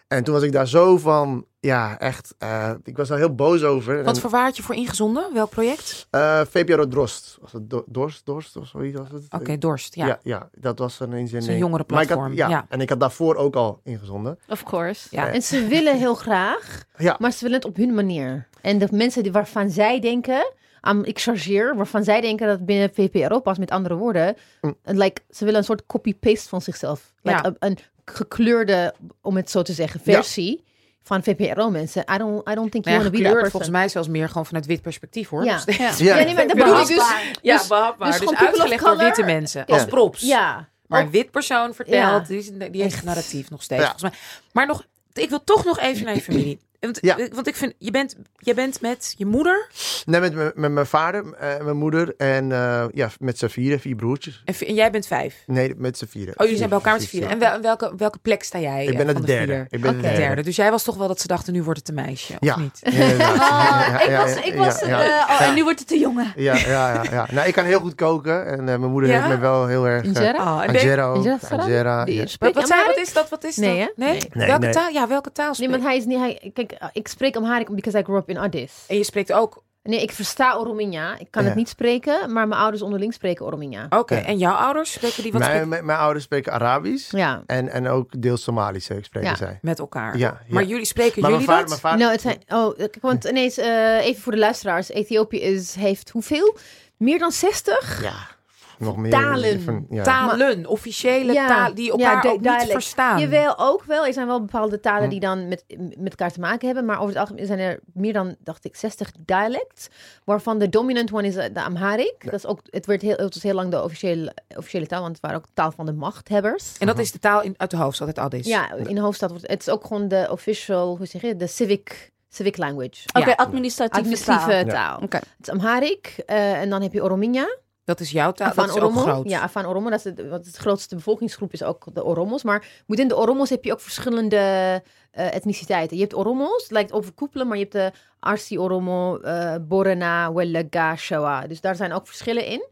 En toen was ik daar zo van, ja, echt, eh, ik was daar heel boos over. Wat En, voor waar had je voor ingezonden? Welk project? eh, VPRO Drost. Was het Do- Dorst, Dorst of zoiets was het? Oké, Dorst. Ja. Ja. ja, dat was een inzending. een ik had- ja, ja. En ik had daarvoor ook al ingezonden. Of course. Ja. En ze willen heel graag, Ja. maar ze willen het op hun manier. En de mensen die, waarvan zij denken, aan, ik chargeer, waarvan zij denken dat het binnen VPRO past, met andere woorden, Mm. like, ze willen een soort copy-paste van zichzelf. Like, Ja. een gekleurde, om het zo te zeggen, Ja. versie van VPRO-mensen. I don't, I don't think Nou you ja, want to be that volgens mij zelfs meer gewoon vanuit wit perspectief hoor. Ja. Steeds. Ja. Ja, Ja, nee, maar dat bedoel ik dus. Ja, dus- behapbaar. dus Dus, uitgelegd door witte mensen. Als Ja. props. Ja. Maar een wit persoon vertelt, Ja. die, die heeft het narratief nog steeds. Ja. Volgens mij. Maar nog, ik wil toch nog even naar je familie. Want, Ja. want ik vind, je bent, je bent met je moeder Nee, met, mijn- met mijn vader en mijn moeder. En eh, ja, met z'n vieren, vier broertjes. en, jij bent vijf. Nee, met z'n vieren. Oh, jullie zijn bij elkaar met z'n vieren. Ja. En wel, welke, welke plek sta jij? Ik eh, ben van de de derde. vier? Ik ben De de derde. Dus jij was toch wel dat ze dachten, nu wordt het een meisje, of Ja. niet? Ja. Oh, ik was, ik was eh, oh, en nu wordt het een jongen. Ja, ja, ja, ja. Nou, ik kan heel goed koken. En eh, mijn moeder Ja? heeft me wel heel erg... eh? Oh, Angera. Angera ja. wat, is dat? Wat is dat? Nee? Nee, welke taal? Ja, welke taal Nee, want hij is niet... Hij, kijk, ik spreek Amharic because I grew up in Addis. En je spreekt ook... Nee, ik versta Orominja. Ik kan Ja. het niet spreken, maar mijn ouders onderling spreken Orominja. Oké, Ja. en jouw ouders spreken die wat Mijn, spreken mijn, mijn ouders spreken Arabisch. Ja. En, en ook deels Somalisch eh, spreken Ja. zij. met elkaar? Ja, ja. Maar jullie spreken Maar mijn jullie vader, dat? mijn vader, Nou, het zijn... Oh, want ineens, eh, even voor de luisteraars. Ethiopië is, heeft hoeveel? Meer dan 60? Ja, nog meer. Talen. Van, ja. Talen, officiële talen die elkaar de- ook niet verstaan. Jawel, ook wel. Er zijn wel bepaalde talen Hm. die dan met, met elkaar te maken hebben. Maar over het algemeen zijn er meer dan, dacht ik, 60 dialects. Waarvan de dominant one is eh, de Amharic. Dat is ook, het, werd heel, het was heel lang de officiële, officiële taal, want het waren ook taal van de machthebbers. En dat is de taal in, uit de hoofdstad, uit Addis. Ja, in de hoofdstad wordt het is ook gewoon de official, hoe zeg je, de civic, civic language. Oké, Ja. administratieve, Administratieve taal. taal. Oké. Het is Amharic eh, en dan heb je Orominja. Dat is jouw taal, Afaan dat is ook Oromo. groot. Ja, Afaan Oromo. Dat is het, want het grootste bevolkingsgroep is ook de Oromos. Maar within de Oromos heb je ook verschillende eh, etniciteiten. Je hebt Oromos, het lijkt overkoepelen, maar je hebt de Arsi Oromo, eh Borana, Wellaga, Shawa. Dus daar zijn ook verschillen in.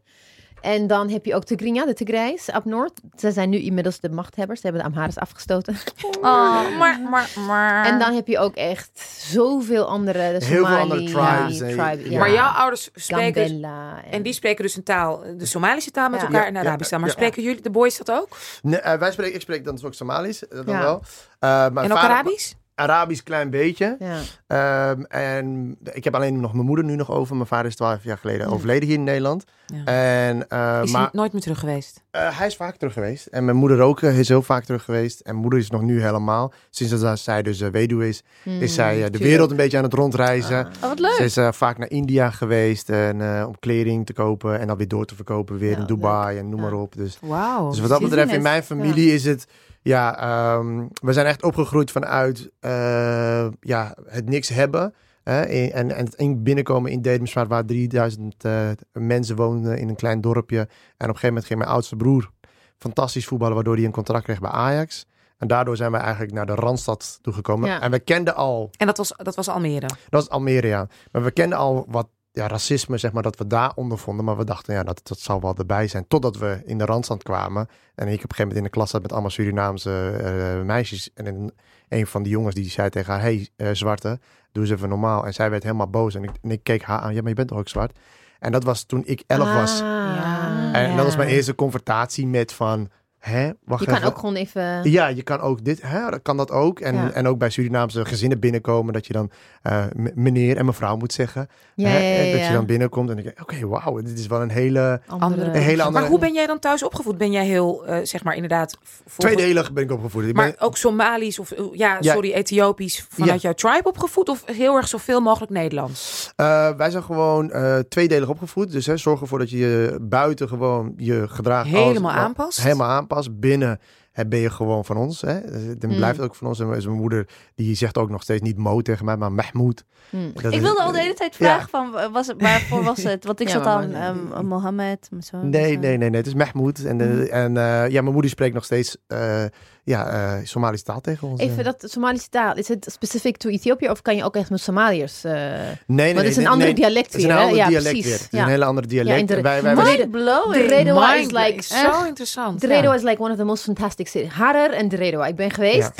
En dan heb je ook Tigrinya, de Tigrijs, up north. Ze zijn nu inmiddels de machthebbers. Ze hebben de Amharas afgestoten. Oh, maar, maar, maar. En dan heb je ook echt zoveel andere, de Heel veel andere tribes, tribe, ja. Maar jouw ouders spreken... dus- Gambella. En die spreken dus een taal, de Somalische taal met Ja. elkaar en de Arabische taal. Maar ja. spreken jullie, de boys, dat ook? Nee, eh, wij spreken, ik spreek dan dus ook Somalisch, eh, dan Ja. wel. Eh, mijn en ook vader- Arabisch? Arabisch klein beetje. Ja. Ehm, en ik heb alleen nog mijn moeder nu nog over. Mijn vader is twaalf jaar geleden overleden hier in Nederland. Ja. En, eh, Is hij maar nooit meer terug geweest? eh, hij is vaak terug geweest. En mijn moeder ook eh, is heel vaak terug geweest. En moeder is nog nu helemaal. Sinds dat zij dus weduwe is, is zij eh, de tuurlijk. wereld een beetje aan het rondreizen. Ah. Oh, wat leuk. Ze is vaak naar India geweest en, om kleding te kopen en dan weer door te verkopen weer in Dubai en noem maar op. Dus, Wauw. dus wat dat betreft in mijn familie is het, ja, ehm, we zijn echt opgegroeid vanuit eh, ja, het niks hebben. hè, en, en het in- binnenkomen in Dedemsvaart waar 3000 eh, mensen woonden in een klein dorpje. En op een gegeven moment ging mijn oudste broer fantastisch voetballen, waardoor hij een contract kreeg bij Ajax. En daardoor zijn we eigenlijk naar de Randstad toegekomen. Ja. En we kenden al En dat was, dat was Almere. dat was Almere, ja. Maar we kenden al wat ja, racisme, zeg maar, dat we daar ondervonden. Maar we dachten, ja, dat, dat zal wel erbij zijn. Totdat we in de Randstand kwamen. En ik op een gegeven moment in de klas zat met allemaal Surinaamse eh, meisjes. En een, een van die jongens die zei tegen haar, hey, eh, zwarte, doe eens even normaal. En zij werd helemaal boos. En ik, en ik keek haar aan, ja, maar je bent toch ook zwart? En dat was toen ik elf was. Ja. En dat was mijn Ah. eerste confrontatie met van, hè, wacht Je kan ook gewoon even... Ja, je kan ook dit, hè, dat kan dat ook. En, Ja. en ook bij Surinaamse gezinnen binnenkomen, dat je dan eh, meneer en mevrouw moet zeggen. Ja, hè, ja, ja, hè, Dat je dan binnenkomt en ik denk, oké, wauw, dit is wel een hele Andere- Een hele andere- Maar hoe ben jij dan thuis opgevoed? Ben jij heel, eh, zeg maar, inderdaad... tweedelig ben ik opgevoed. Ik Maar ben, ook Somalisch of, eh, ja, Ja. sorry, Ethiopisch vanuit jouw tribe opgevoed? Of heel erg zoveel mogelijk Nederlands? eh, wij zijn gewoon eh, tweedelig opgevoed. Dus hè, zorg ervoor dat je je buiten gewoon je gedrag Helemaal aanpast. Helemaal aanpast. Binnen ben je gewoon van ons. Hè? Dan Mm. blijft het ook van ons. En mijn moeder die zegt ook nog steeds niet Mo tegen mij, maar Mahmoud. Mm. Ik is- wilde al de hele tijd Ja. vragen van, was het, waarvoor was het? Want ik Ja, zat aan ehm, Mohammed. zoon, Nee, zo. nee, nee, nee. Het is Mahmoud. En, de- en eh, ja, mijn moeder spreekt nog steeds eh ja, eh Somalische taal tegen ons. Even eh. dat Somalische taal, is het specifiek to Ethiopië of kan je ook echt met Somaliërs? eh, Nee, nee, Want het is een nee, andere nee. dialect Het is een weer, hè? ander Ja, dialect precies. weer. Het is Ja. een hele andere dialect. de- En wij, wij, Maar wij- de- Mind-blowing. de reden- Redowa is Mind- like- zo interessant. Dredo ja. is like one of the most fantastic cities. Harar en Dredo. Ik ben geweest.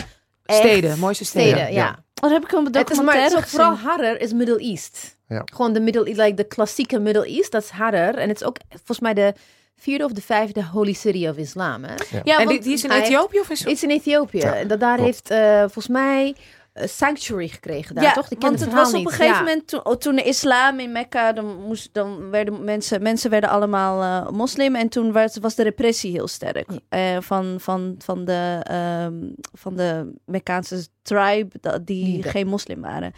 Steden, mooiste steden. Steden, Ja, ja. ja. Wat heb ik een Het is maar het vooral? Harar is Middle East. Ja. Gewoon de Middle like de klassieke Middle East, dat is Harar. En het is ook volgens mij de vierde of de vijfde holy city of islam. Hè? Ja, en want die, die is in Ethiopië of in Het is in Ethiopië. Ja, En dat daar klopt. heeft eh, volgens mij eh, sanctuary gekregen daar, ja, toch? Die ken want het was op een gegeven Ja. moment, toen, oh, toen de islam in Mekka, dan, moest, dan werden mensen, mensen werden allemaal eh, moslim. En toen was, was de repressie heel sterk eh, van, van, van, de, ehm, van de Mekkaanse tribe, dat- die Lieden. geen moslim waren.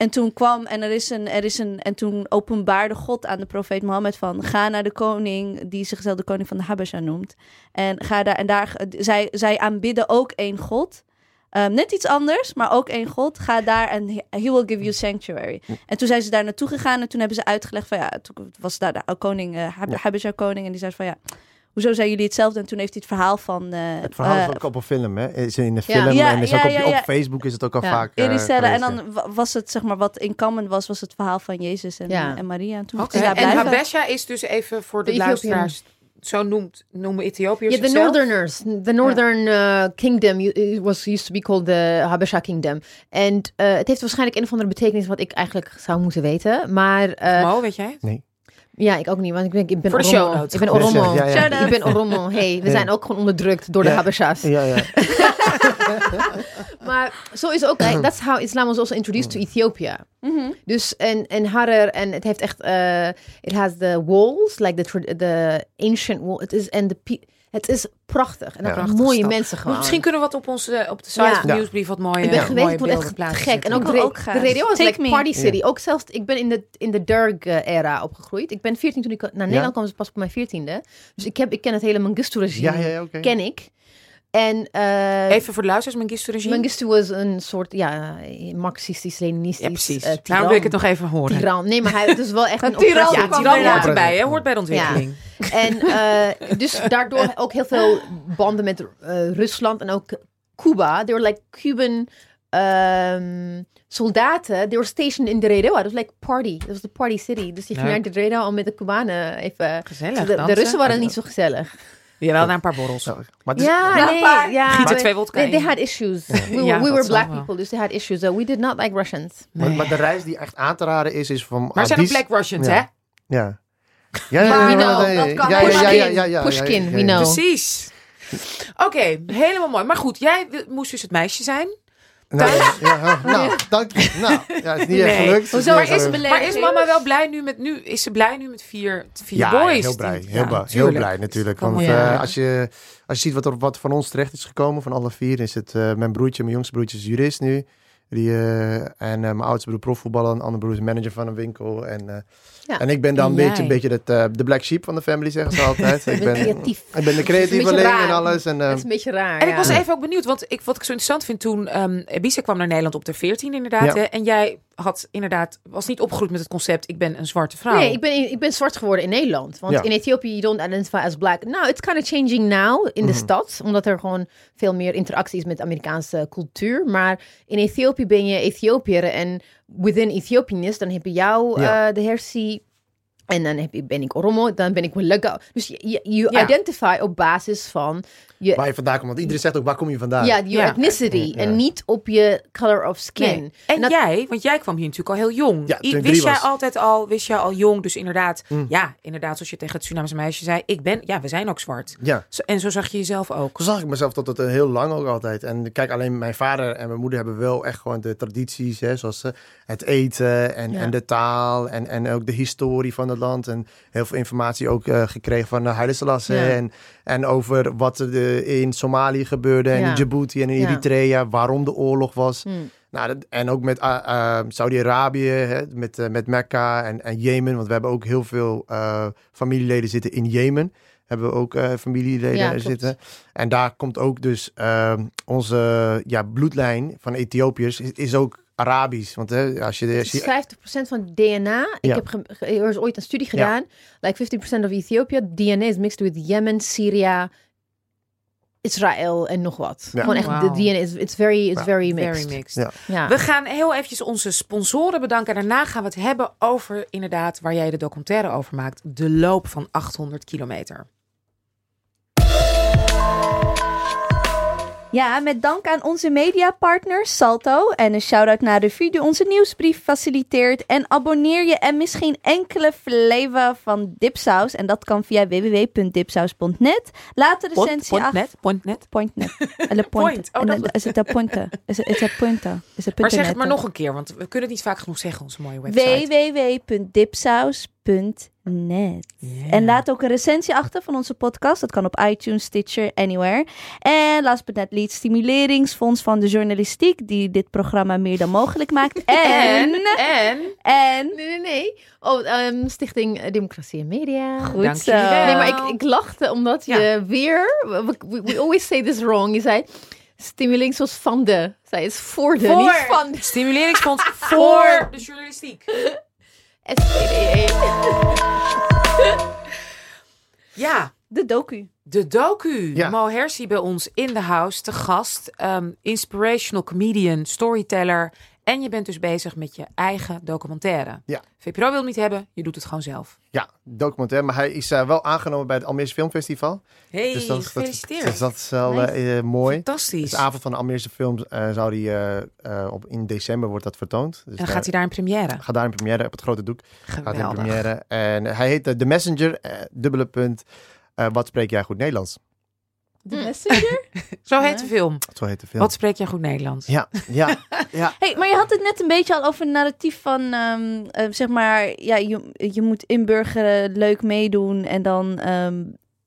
En toen kwam, en er is een, er is een, en toen openbaarde God aan de profeet Mohammed van, ga naar de koning, die zichzelf de koning van de Habasha noemt. En ga daar, en daar, zij, zij aanbidden ook één God. Ehm, net iets anders, maar ook één God. Ga daar en he he will give you sanctuary. En toen zijn ze daar naartoe gegaan en toen hebben ze uitgelegd van ja, toen was daar de koning, eh Hab- Ja. Habasha koning en die zei van ja, hoezo zijn jullie hetzelfde? En toen heeft hij het verhaal van eh Het verhaal is eh, ook op een film, hè? Is in de film Ja, en is ja, ook op, ja, ja. op Facebook is het ook al Ja. vaak. eh, Eriselle. En dan wa- was het zeg maar wat in common was, was het verhaal van Jezus en, Ja. en Maria. En toen daar En. Habesha is dus even voor de, De luisteraars, zo noemt, noemen Ethiopiërs Ja, de zichzelf? Northerners. The Northern uh, Kingdom it was used to be called the Habesha Kingdom. En uh, het heeft waarschijnlijk een of andere betekenis wat ik eigenlijk zou moeten weten. Maar uh, Mo, weet jij? Ja, ik ook niet, want ik ben, ik ben Voor de Oromo. show notes. Ik ben Oromo. ja, ja. Ik ben Oromo. Hey, we Ja. zijn ook gewoon onderdrukt door de. Habesha's. Ja, ja. Maar zo is ook, like, that's how Islam was also introduced to Ethiopia. Mhm. Dus en, en Harar, en het heeft echt, eh it has the walls, like the, tra- the ancient wall. Het is, en de, pe- het is prachtig. En ook Ja. prachtige mooie stad. mensen gewoon. Misschien kunnen we wat op, onze, op de site Ja. van de nieuwsbrief wat mooie, Ik ben geweest, ik vond echt plaatsen gek. En ook de, wil ook de radio was like party city. Ook zelfs, ik ben in de, in de Derg-era opgegroeid. Ik ben 14 toen ik naar Nederland kwam, dus pas op mijn 14e. Dus ik, heb, ik ken het hele Mengistu-regime, Ja, ja, ja, oké. ken ik. En eh Even voor de luisteraars, Mengistu regime. Mengistu was een soort, ja, marxistisch-leninistisch ja, precies. eh, Daarom wil ik het nog even horen. Tiran. Nee, maar hij het is wel echt een Een tiran. Ja, Tiran hoort erbij, hè? hoort bij de ontwikkeling. En eh, dus daardoor ook heel veel banden met eh, Rusland en ook Cuba. They were like Cuban ehm, soldaten. They were stationed in Deredo. Dat was like party. Dat was de party city. Dus die ging naar Deredo om met de Cubanen even... Gezellig. de, de. Russen waren niet zo gezellig. Jawel, na een paar borrels. Ja, maar is- Ja, Ja, nee. Ja, Gieten twee wodka they, had issues. We, were, Ja, we were black wel. people, dus they had issues. So we did not like Russians. maar, maar de reis die echt aan te raden is, is van... Maar zijn ook Black Russians, Ja. hè? Ja. Ja, ja, ja, we ja, ja, ja, ja, ja, ja, ja, ja, Pushkin, ja, ja, we ja. know. Precies. Oké, helemaal mooi. Maar goed, jij moest dus het meisje zijn. Nou, ja, ja, nou, dank je. Nou, ja, het is niet echt Nee. gelukt. Hoezo Het is echt-? Maar is mama wel blij nu met nu? Is ze blij nu met vier, vier Ja, boys? heel blij. Die- Heel, ja, blij, heel blij natuurlijk. Want eh, Ja. als, je, als je ziet wat er wat van ons terecht is gekomen, van alle vier, is het eh, mijn broertje, mijn jongste broertje is jurist nu. Die, eh, en eh, mijn oudste broer profvoetballer, een andere broer is manager van een winkel. En, eh, Ja. en ik ben dan een En beetje, een beetje het, eh, de black sheep van de family, zeggen ze altijd. ik, ben, creatief. ik ben de creatieveling beetje en raar. alles. En, eh, Dat is een beetje raar. En ik was even ook benieuwd, want ik, wat ik zo interessant vind toen ehm Bisa kwam naar Nederland op de 14 inderdaad. Hè, en jij had inderdaad, was niet opgegroeid met het concept, ik ben een zwarte vrouw. Nee, ik ben, ik ben zwart geworden in Nederland. Want Ja. in Ethiopië, you don't identify as black. Nou, it's kind of changing now in Mhm. de stad. Omdat er gewoon veel meer interactie is met Amerikaanse cultuur. Maar in Ethiopië ben je Ethiopiër. En within Ethiopiërs, dan heb je jou Ja. eh, de hersie. En dan heb je, ben ik Oromo, dan ben ik Welaga. Dus je, Ja. identify op basis van je, waar je vandaan komt. Want iedereen zegt ook, waar kom je vandaan? ja, your Ja. ethnicity. Ja. En niet op je color of skin. Nee. En, dat- jij, want jij kwam hier natuurlijk al heel jong. Ja, I- toen ik wist jij was. altijd al, wist jij al jong, dus inderdaad, Mm. ja, inderdaad, zoals je tegen het Surinaamse meisje zei, ik ben, ja, we zijn ook zwart. ja. Zo- en zo zag je jezelf ook. Zo zag ik mezelf tot het eh, heel lang ook altijd. En kijk, alleen mijn vader en mijn moeder hebben wel echt gewoon de tradities, hè, zoals eh, het eten en, Ja. en de taal en, en ook de historie van het land. En heel veel informatie ook eh, gekregen van de Selassie Ja. en, en over wat er eh, in Somalië gebeurde en Ja. in Djibouti en in Ja. Eritrea, waarom de oorlog was. Hmm. Nou, dat- en ook met ah, ah, Saudi-Arabië, met, met Mekka en, en Jemen. Want we hebben ook heel veel familieleden zitten in Jemen. hebben we ook familieleden Ja, zitten. En daar komt ook dus ehm, onze ja, bloedlijn van Ethiopiërs is, is ook Arabisch. Want hè, als je, als Het is je 50% van DNA. Ik Ja. heb er is ooit een studie gedaan. Like 50% of Ethiopia DNA is mixed with Yemen, Syria, Israël en nog wat. Ja. Gewoon echt de DNA is it's very it's Ja. very mixed. Very mixed. Ja. Ja. We gaan heel eventjes onze sponsoren bedanken. Daarna gaan we het hebben over inderdaad waar jij de documentaire over maakt. De loop van 800 kilometer. Ja, met dank aan onze mediapartner Salto. En een shout-out naar de die onze nieuwsbrief faciliteert. En abonneer je en mis geen enkele flavor van dipsaus. En dat kan via www.dipsaus.net. Laat de recensie Point, achter. net, point net. Pointnet. Point. point. Oh, dat- Is het een punten? Is het punten? Is het Maar zeg het maar nog een keer, want we kunnen het niet vaak genoeg zeggen, onze mooie website. www.dipsaus.net. Yeah. En laat ook een recensie achter van onze podcast. Dat kan op iTunes, Stitcher, anywhere. En last but not least, Stimuleringsfonds van de Journalistiek, die dit programma meer dan mogelijk maakt. En, En, en, en, Nee, nee, nee. Oh, ehm, Stichting Democratie en Media. goed Dank zo. Nee, maar ik, ik lachte omdat je Ja. weer... We, we, we always say this wrong. Je zei stimuleringsfonds van de. Zij is voor de, Voor. niet van de. stimuleringsfonds voor de journalistiek. Ja, De docu. de docu. Ja. Mo Hersi bij ons in de house, te gast. Ehm, inspirational comedian, storyteller. En je bent dus bezig met je eigen documentaire. Ja. VPRO wil hem niet hebben, je doet het gewoon zelf. Ja, documentaire. Maar hij is eh, wel aangenomen bij het Almeerse Filmfestival. Hey, dus dat, gefeliciteerd. Dat, dus dat is wel Nice. eh, eh, mooi. Fantastisch. Dus de avond van de Almeerse films zou die op, in december wordt dat vertoond. Dus en dan gaat hij daar in première. gaat daar in première op het grote doek. Gaat in Geweldig. première. En hij heet The Messenger, dubbele punt. wat spreek jij goed Nederlands? De messenger? Zo heet de film. Zo heet de film. Wat spreek jij goed Nederlands? Ja, ja, ja. Hey, maar je had het net een beetje al over het narratief van, ehm, eh, zeg maar, ja, je, je moet inburgeren, leuk meedoen en dan... ehm,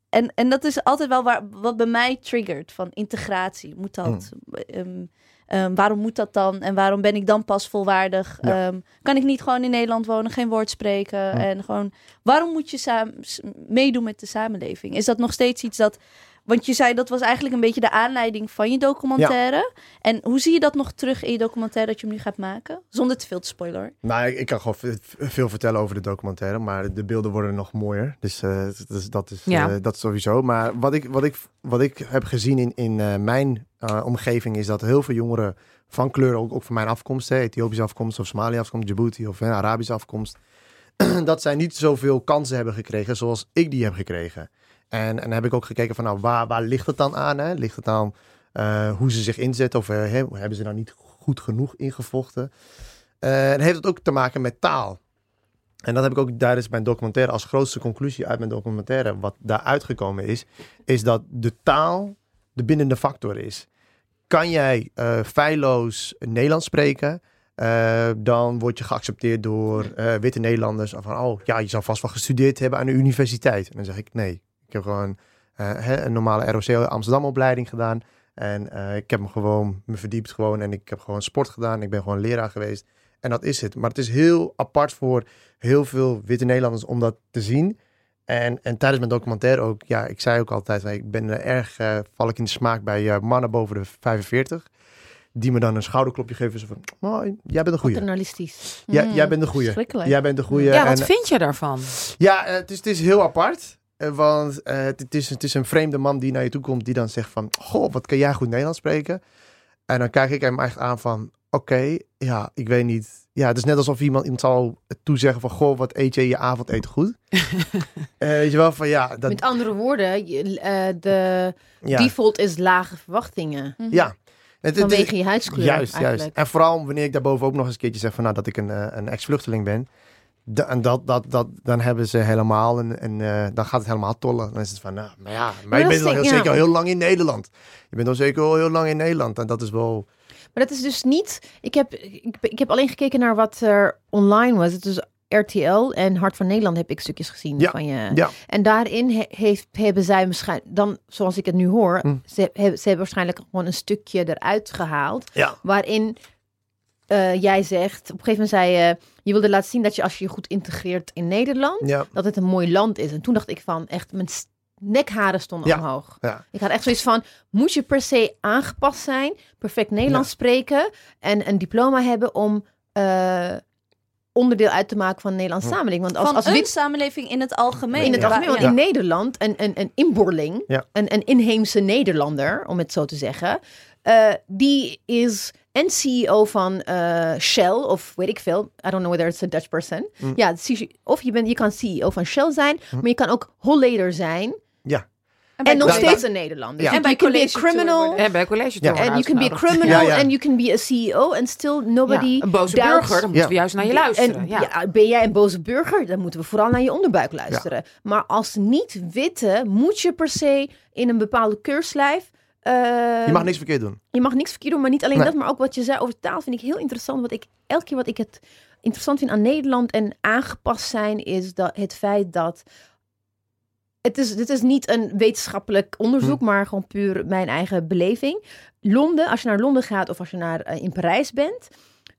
en, en dat is altijd wel waar, wat bij mij triggert, van integratie. Moet dat? Ehm, ehm, waarom moet dat dan? En waarom ben ik dan pas volwaardig? Ja. Ehm, kan ik niet gewoon in Nederland wonen, geen woord spreken? Hm. En gewoon, waarom moet je meedoen met de samenleving? Is dat nog steeds iets dat... Want je zei dat was eigenlijk een beetje de aanleiding van je documentaire. En hoe zie je dat nog terug in je documentaire dat je hem nu gaat maken? Zonder te veel te spoiler. Nou, ik, ik kan gewoon veel vertellen over de documentaire, maar de beelden worden nog mooier. Dus eh, dat is, dat, is, Ja. eh, dat is sowieso. Maar wat ik, wat ik, wat ik heb gezien in, in eh, mijn eh, omgeving is dat heel veel jongeren van kleur, ook, ook van mijn afkomst, hè, Ethiopische afkomst of Somalië afkomst, Djibouti of Arabische afkomst, dat zij niet zoveel kansen hebben gekregen zoals ik die heb gekregen. En, en heb ik ook gekeken van, nou, waar, waar ligt het dan aan? Hè? Ligt het aan eh, hoe ze zich inzetten of eh, hebben ze nou niet goed genoeg ingevochten? Eh, en heeft het ook te maken met taal. En dat heb ik ook tijdens mijn documentaire als grootste conclusie uit mijn documentaire, wat daar uitgekomen is, is dat de taal de bindende factor is. Kan jij feilloos Nederlands spreken, dan word je geaccepteerd door witte Nederlanders. Van, oh ja, je zou vast wel gestudeerd hebben aan de universiteit. En dan zeg ik nee. Ik heb gewoon eh, een normale ROC Amsterdam opleiding gedaan. En eh, ik heb me gewoon me verdiept gewoon. En ik heb gewoon sport gedaan. Ik ben gewoon leraar geweest. En dat is het. Maar het is heel apart voor heel veel witte Nederlanders om dat te zien. En, en tijdens mijn documentaire ook, ja, ik zei ook altijd, ik ben er erg, eh, val ik in de smaak bij mannen boven de 45. Die me dan een schouderklopje geven. Zo van, oh, jij bent een goeie. Paternalistisch. Ja, Mm, jij bent de goeie. Jij bent de goeie. Ja, wat En, vind je daarvan? ja, het, is, het is heel apart. Eh, Want eh, het, is, het is een vreemde man die naar je toe komt. Die dan zegt van, goh, wat kan jij goed Nederlands spreken? En dan kijk ik hem echt aan van, oké, ja, ik weet niet. Ja, het is net alsof iemand, iemand zal toezeggen van, goh, wat eet je je avondeten goed? Eh, weet je wel, van ja, dat, Met andere woorden, je, eh, de ja, default is lage verwachtingen. ja. Het, het is- Vanwege je huidskleur Juist, juist. En vooral wanneer ik daarboven ook nog eens een keertje zeg van nou, dat ik een, een ex-vluchteling ben. En dat, dat, dat, dan hebben ze helemaal een, en eh, dan gaat het helemaal tollen. Dan is het van, nou, maar ja, maar je bent al heel, ja. zeker al heel lang in Nederland. Je bent al zeker al heel lang in Nederland. En dat is wel, Maar dat is dus niet. Ik heb, ik, ik heb alleen gekeken naar wat er online was. Het is RTL en Hart van Nederland heb ik stukjes gezien Ja, van je. ja. En daarin he- heeft, hebben zij waarschijnlijk, dan zoals ik het nu hoor, Hm. ze, hebben, ze hebben waarschijnlijk gewoon een stukje eruit gehaald. ja, Waarin eh, jij zegt, op een gegeven moment zei je, je wilde laten zien dat je als je je goed integreert in Nederland, ja, dat het een mooi land is. En toen dacht ik van echt, mijn, nekharen stonden Ja. omhoog. Ja. Ik had echt zoiets van, moet je per se aangepast zijn, perfect Nederlands spreken en een diploma hebben om eh, onderdeel uit te maken van de Nederlandse Hm. samenleving? Want als, Van als een wit samenleving in het algemeen. in het Ja. algemeen, want Ja. in Nederland, een, een, een inboorling, Ja. een, een inheemse Nederlander, om het zo te zeggen, eh, die is en CEO van eh, Shell, of weet ik veel, I don't know whether it's a Dutch person. Mm. Ja, of je, bent, je kan CEO van Shell zijn, maar je kan ook Holleder zijn Ja. en nog bij- steeds een Nederlander. Ja. Dus En bij be a college criminal. En bij college Ja. And you can be a criminal Ja, ja. and you can be a CEO and still nobody Ja, een boze doubts- burger, dan moeten Ja. we juist naar je luisteren. en ja. ja, ben jij een boze burger, dan moeten we vooral naar je onderbuik luisteren. Maar als niet-witte moet je per se in een bepaalde keurslijf. Je mag niks verkeerd doen. je mag niks verkeerd doen, maar niet alleen Nee. dat, maar ook wat je zei over taal vind ik heel interessant. Wat ik elke keer wat ik het interessant vind aan Nederland en aangepast zijn, is dat het feit dat. Het is, dit is niet een wetenschappelijk onderzoek, Hm. maar gewoon puur mijn eigen beleving. Londen, als je naar Londen gaat of als je naar, eh, in Parijs bent,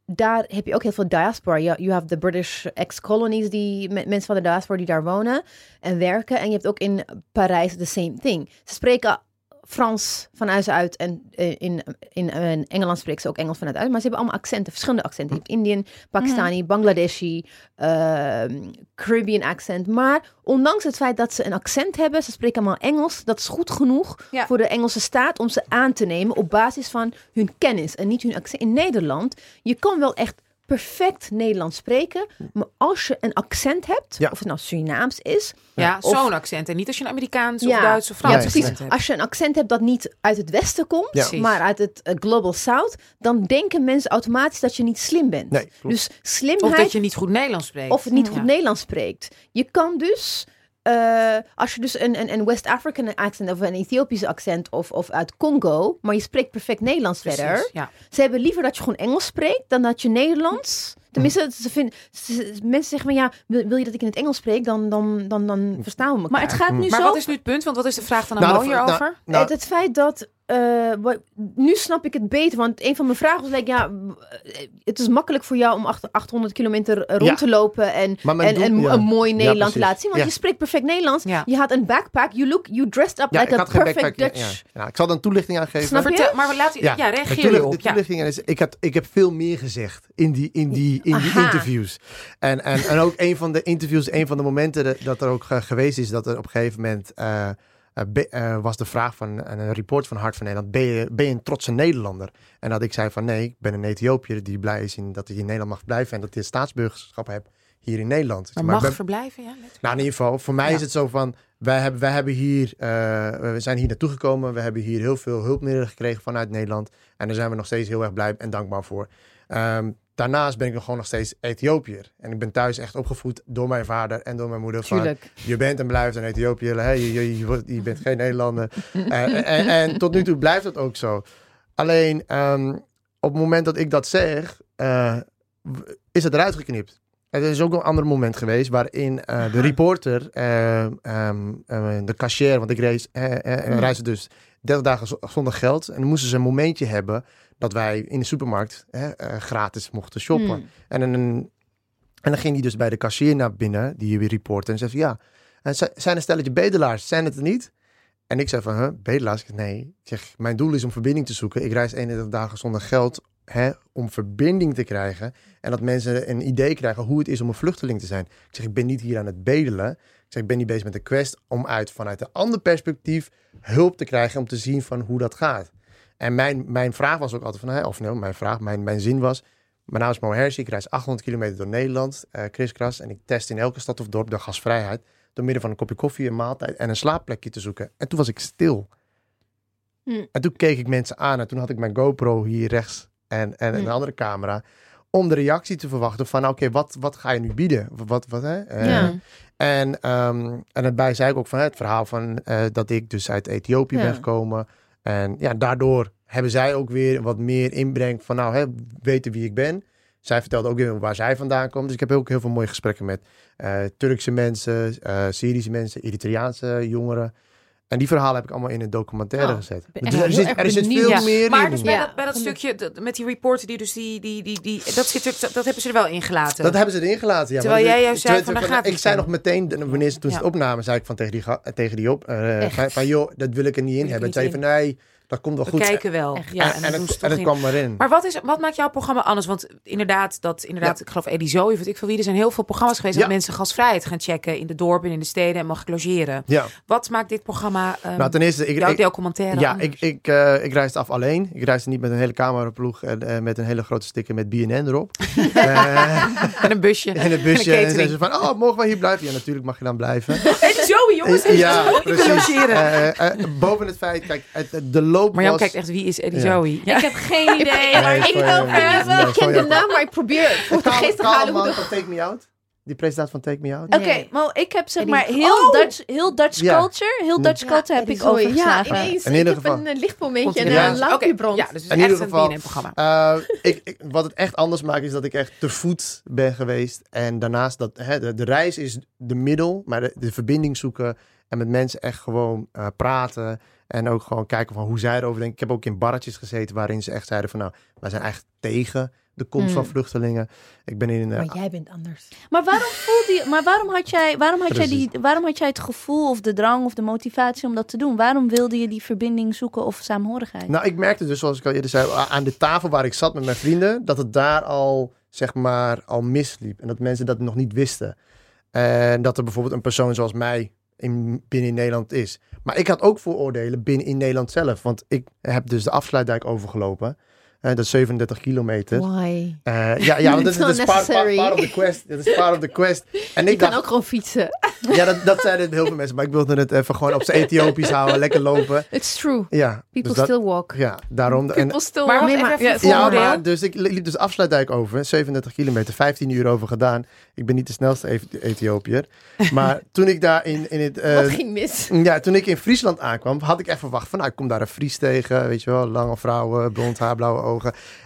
daar heb je ook heel veel diaspora. You, you have the British ex-colonies, die me- mensen van de diaspora die daar wonen en werken. En je hebt ook in Parijs the same thing. Ze spreken Frans van huis uit en eh, in, in, eh, in Engeland spreken ze ook Engels vanuit uit. Maar ze hebben allemaal accenten, verschillende accenten. Je hebt Indian, Pakistani, Bangladeshi, ehm, Caribbean accent. Maar ondanks het feit dat ze een accent hebben, ze spreken allemaal Engels. Dat is goed genoeg Ja. voor de Engelse staat om ze aan te nemen op basis van hun kennis en niet hun accent. In Nederland, je kan wel echt perfect Nederlands spreken, maar als je een accent hebt, Ja. of het nou Surinaams is, Ja, Of- zo'n accent. En niet als je een Amerikaans of. Duits of ja, Frans precies. hebt. Als je een accent hebt dat niet uit het westen komt, Ja. Maar uit het eh, Global South, dan denken mensen automatisch dat je niet slim bent. Nee, dus slimheid Of dat je niet goed Nederlands spreekt. of niet goed Ja. Nederlands spreekt. Je kan dus, eh, als je dus een, een, een West African accent of een Ethiopische accent of, of uit Congo, maar je spreekt perfect Nederlands Precies, verder. Ja. Ze hebben liever dat je gewoon Engels spreekt dan dat je Nederlands. Tenminste, ze vinden, ze- mensen zeggen van ja, wil, wil je dat ik in het Engels spreek, dan, dan, dan, dan verstaan we elkaar. Maar het gaat nu Maar zo... wat is nu het punt? Want wat is de vraag van Nou, Amo hierover? nou, nou, het, het feit dat. Eh, wat- nu snap ik het beter. Want een van mijn vragen was: like, ja, eh, het is makkelijk voor jou om acht- 800 kilometer eh, rond Ja. te lopen. En, en, ja. een mooi Ja, Nederland te laten zien. Want Ja. je spreekt perfect Nederlands. Ja. Je had een backpack. You look, you dressed up Ja, like ik a perfect backpack. Dutch. Ja. Ja, ik zal dan toelichting aan geven. Snap je? Maar laat, ja, de reageer. De Ja. toelichting is, ik, had, ik heb veel meer gezegd in die, in die, in die Aha. interviews. En, en, en ook een van de interviews, een van de momenten dat- dat er ook geweest is, dat er op een gegeven moment eh, be- eh, was de vraag van een, een report van Hart van Nederland, ben je, ben je een trotse Nederlander? En dat ik zei van nee, ik ben een Ethiopiër die blij is in, dat hij in Nederland mag blijven en dat hij het staatsburgerschap heeft hier in Nederland. Maar Maar mag ben- verblijven, ja. net. nou, in ieder geval, voor mij Ja. is het zo van, wij hebben, wij hebben hier, eh, we zijn hier naartoe gekomen. We hebben hier heel veel hulpmiddelen gekregen vanuit Nederland. En daar zijn we nog steeds heel erg blij en dankbaar voor. Ehm, daarnaast ben ik nog gewoon nog steeds Ethiopiër. En ik ben thuis echt opgevoed door mijn vader en door mijn moeder. Van, je bent en blijft een Ethiopiër. Je, je, je, bent geen Nederlander. Eh, en, en tot nu toe blijft het ook zo. Alleen ehm, op het moment dat ik dat zeg, eh, is het eruit geknipt. Er is ook een ander moment geweest waarin eh, de reporter, eh, eh, de cashier, want ik reis, eh, eh, Mm. reisde dus 30 dagen zonder geld. En dan moesten ze een momentje hebben dat wij in de supermarkt eh, eh, gratis mochten shoppen. Hmm. En, dan- en dan ging hij dus bij de cashier naar binnen, die weer reporter, en zei van, ja, en zi- zijn een stelletje bedelaars, zijn het er niet? En ik zei van, huh, bedelaars? Ik zeg, nee. Ik zeg, mijn doel is om verbinding te zoeken. Ik reis 31 dagen zonder geld hè, om verbinding te krijgen. En dat mensen een idee krijgen hoe het is om een vluchteling te zijn. Ik zeg, ik ben niet hier aan het bedelen. Ik zeg, ik ben niet bezig met de quest om uit vanuit een ander perspectief hulp te krijgen om te zien van hoe dat gaat. En mijn, mijn vraag was ook altijd van, of nee, mijn vraag, mijn, mijn zin was, mijn naam is Mo Hersi, ik reis 800 kilometer door Nederland, eh kriskras, en ik test in elke stad of dorp de gasvrijheid door middel van een kopje koffie, een maaltijd en een slaapplekje te zoeken. En toen was ik stil. Hmm. En toen keek ik mensen aan en toen had ik mijn GoPro hier rechts en, en een Hmm. andere camera. Om de reactie te verwachten van, oké, wat, wat ga je nu bieden? Wat, wat, hè? Eh, Ja. En, ehm, en daarbij zei ik ook van hè, het verhaal van eh, dat ik dus uit Ethiopië ben gekomen. En ja, daardoor hebben zij ook weer wat meer inbreng van nou, hè, weten wie ik ben. Zij vertelde ook weer waar zij vandaan komt. Dus ik heb ook heel veel mooie gesprekken met eh, Turkse mensen, eh, Syrische mensen, Eritreaanse jongeren. En die verhalen heb ik allemaal in een documentaire Oh, gezet. Dus er, zit, er zit veel Ja. meer Maar in. dus bij, Ja. dat, bij dat stukje dat- met die reporter die dus die, die, die, die dat, zit er, dat, hebben ze er wel ingelaten. Dat hebben ze erin gelaten. Ja, Terwijl maar jij juist zei van, daar gaat Ik zei nog meteen, wanneer ze toen ze het opnamen, zei ik van tegen die, tegen die op, eh, van, van, joh, dat wil ik er niet in hebben. En zei van nee, dat komt wel We goed. kijken wel. Echt. Ja, en, het, en het kwam erin. Maar wat, is, wat maakt jouw programma anders? Want inderdaad, dat, inderdaad ik geloof Eddie Zoe, weet ik veel wie, er zijn heel veel programma's geweest... Ja. dat mensen gasvrijheid gaan checken in de dorpen en in de steden en mag logeren. ja, Wat maakt dit programma, um, nou ten eerste, ik, jouw ik, documentaire ja, anders? ik, ik, eh, ik reisde af alleen. Ik reisde niet met een hele cameraploeg en eh, met een hele grote sticker met BNN erop. Eh, En een busje. en een busje. En ze van, oh, mogen wij hier blijven? Ja, natuurlijk mag je dan blijven. Eddie Zoe, jongens. Ja, ik precies. logeren. Eh, boven het feit, kijk, het, de loop Marjan was... kijkt echt, wie is Eddie Ja. Zoe? Ja. Ik heb geen idee Nee, ik Nee, Ik ken de naam, maar ik probeer voor de geest te halen hoe de... Take Me Out. Die presentator van Take Me Out. Oké, Nee. maar ik heb zeg maar heel Oh! Dutch, heel Dutch culture, heel Dutch Ja, culture heb ik Zoe. Ja, overgeslagen. ineens. In ik ieder heb geval. een lichtmomentje en een lampje Oké, brandt. Ja, dus het In is ieder echt een geval, BNN-programma. Eh, ik, ik, wat het echt anders maakt is dat ik echt te voet ben geweest. En daarnaast dat hè, de, de reis is de middel, maar de, de verbinding zoeken en met mensen echt gewoon eh, praten. En ook gewoon kijken van hoe zij erover denken. Ik heb ook in barretjes gezeten waarin ze echt zeiden van nou, wij zijn echt tegen de komst van Mm. vluchtelingen. Ik ben in een... Maar jij bent anders. Maar waarom voelde je, maar waarom had jij, waarom had jij die, waarom had jij het gevoel of de drang of de motivatie om dat te doen? Waarom wilde je die verbinding zoeken of saamhorigheid? Nou, ik merkte dus, zoals ik al eerder zei, aan de tafel waar ik zat met mijn vrienden, dat het daar al, zeg maar, al misliep. En dat mensen dat nog niet wisten. En dat er bijvoorbeeld een persoon zoals mij in, binnen in Nederland is. Maar ik had ook vooroordelen binnen in Nederland zelf. Want ik heb dus de afsluitdijk overgelopen. Dat is 37 kilometer. Why? Eh, ja, ja, want dat is, dat is part, part, Unnecessary. part of the quest. Dat is part of the quest. En Je ik kan dacht, ook gewoon fietsen. ja, dat, dat zeiden heel veel mensen. Maar ik wilde het even gewoon op zijn Ethiopisch houden. Lekker lopen. It's true. Ja, People dus dat, still walk. ja daarom. En, People still Maar walk. maar- even, even ja, maar dus ik liep dus afsluitdijk over, 37 kilometer, 15 uur over gedaan. Ik ben niet de snelste Eth- Ethiopiër. Maar toen ik daar in, in het... eh, Wat ging mis? ja, toen ik in Friesland aankwam, had ik echt verwacht van, nou, ik kom daar een Fries tegen, weet je wel, lange vrouwen, blond haar, blauwe ogen.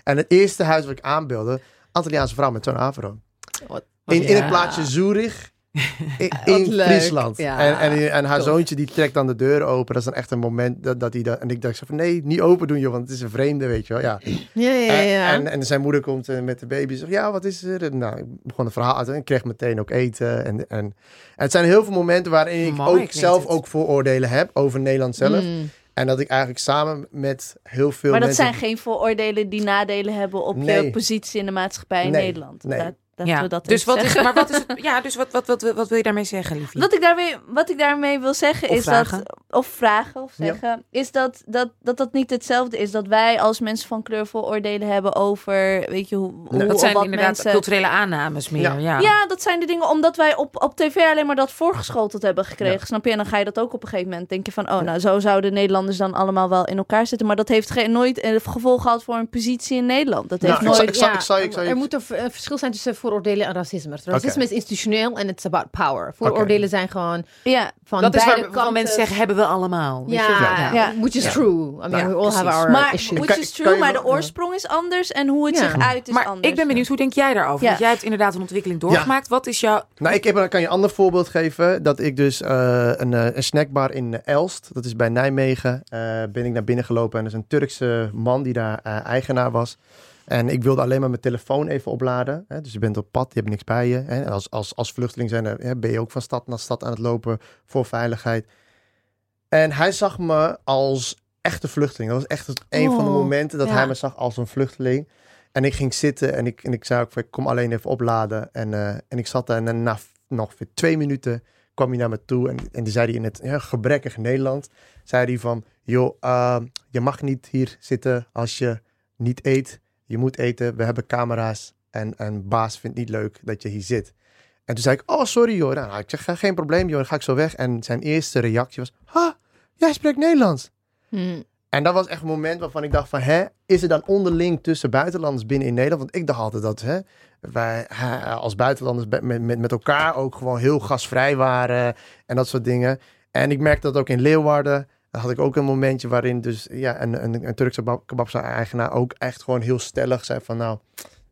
En het eerste huis wat ik aanbeelde, Antilliaanse vrouw met zo'n afro. Wat- In, in het plaatsje Zurich. In, in. Friesland. Ja, en, en, en haar tof. zoontje die trekt dan de deur open. Dat is dan echt een moment dat, dat hij dat. En ik dacht zo van nee, niet open doen joh, want het is een vreemde, weet je wel. Ja. Ja, ja, ja. En, en zijn moeder komt eh, met de baby en zegt, ja, wat is er? Nou, ik begon een verhaal uit en ik kreeg meteen ook eten. En, en, en het zijn heel veel momenten waarin ik Mooi ook zelf ook vooroordelen heb over Nederland zelf. Mm. En dat ik eigenlijk samen met heel veel Maar dat mensen... zijn geen vooroordelen die nadelen hebben op je positie in de maatschappij in Nee, Nederland. nee. Dat, dat Ja, we dat dus wat is, maar wat is het? Ja, dus wat, wat, wat, wat wil je daarmee zeggen, liefie? Wat ik, daarmee, wat ik daarmee wil zeggen Of is vragen. dat. Of vragen of Ja. zeggen. Is dat dat, dat dat niet hetzelfde is. Dat wij als mensen van kleur vooroordelen hebben over. Weet je hoe. hoe dat of zijn wat inderdaad mensen. culturele aannames meer. Ja. Ja. Ja, dat zijn de dingen omdat wij op, op tv alleen maar dat voorgeschoteld hebben gekregen. Ja. Snap je? En dan ga je dat ook op een gegeven moment denken van... oh, nou, zo zouden Nederlanders dan allemaal wel in elkaar zitten. Maar dat heeft geen, nooit een gevolg gehad voor een positie in Nederland. Dat heeft nooit... ik zal- ik zal- ik zal- er moet een verschil zijn tussen vooroordelen en racisme. Racisme is institutioneel en it's about power. Vooroordelen zijn gewoon Ja, van Dat is beide waar, kanten. mensen zeggen, hebben we allemaal. Ja, je? Ja. Ja. which is Ja. true. I mean, we all have our maar, issues. which is true, maar de oorsprong is anders en hoe het Ja. zich uit is Maar anders. ik ben benieuwd, hoe denk jij daarover? Ja. Want jij hebt inderdaad een ontwikkeling doorgemaakt. Wat is jouw... Nou, ik heb, kan je een ander voorbeeld geven. Dat ik dus eh, een, eh, een snackbar in Elst, dat is bij Nijmegen, eh, ben ik naar binnen gelopen. En er is een Turkse man die daar eh, eigenaar was. En ik wilde alleen maar mijn telefoon even opladen. Hè? Dus je bent op pad, je hebt niks bij je. Hè? En als, als, als vluchteling zijn, hè, ben je ook van stad naar stad aan het lopen voor veiligheid. En hij zag me als echte vluchteling. Dat was echt het- een van de Oh, momenten dat ja. hij me zag als een vluchteling. En ik ging zitten en ik, en ik zei ook, van, ik kom alleen even opladen. En, eh, en ik zat daar en na nog weer twee minuten kwam hij naar me toe. En, en die zei hij in het ja, gebrekkig Nederland, zei hij van, joh, eh, je mag niet hier zitten als je niet eet. Je moet eten, we hebben camera's. En een baas vindt niet leuk dat je hier zit. En toen zei ik, oh sorry joh. Nou, ik zeg, "Ga- geen probleem joh, dan ga ik zo weg. En zijn eerste reactie was, ha, jij spreekt Nederlands. Hmm. En dat was echt een moment waarvan ik dacht van, hè, is er dan onderling tussen buitenlanders binnen in Nederland? Want ik dacht altijd dat hè, wij als buitenlanders met, met, met elkaar ook gewoon heel gasvrij waren en dat soort dingen. En ik merkte dat ook in Leeuwarden. Had ik ook een momentje waarin dus ja, een, een, een Turkse kebab- kebabzaak-eigenaar ook echt gewoon heel stellig zei van, nou,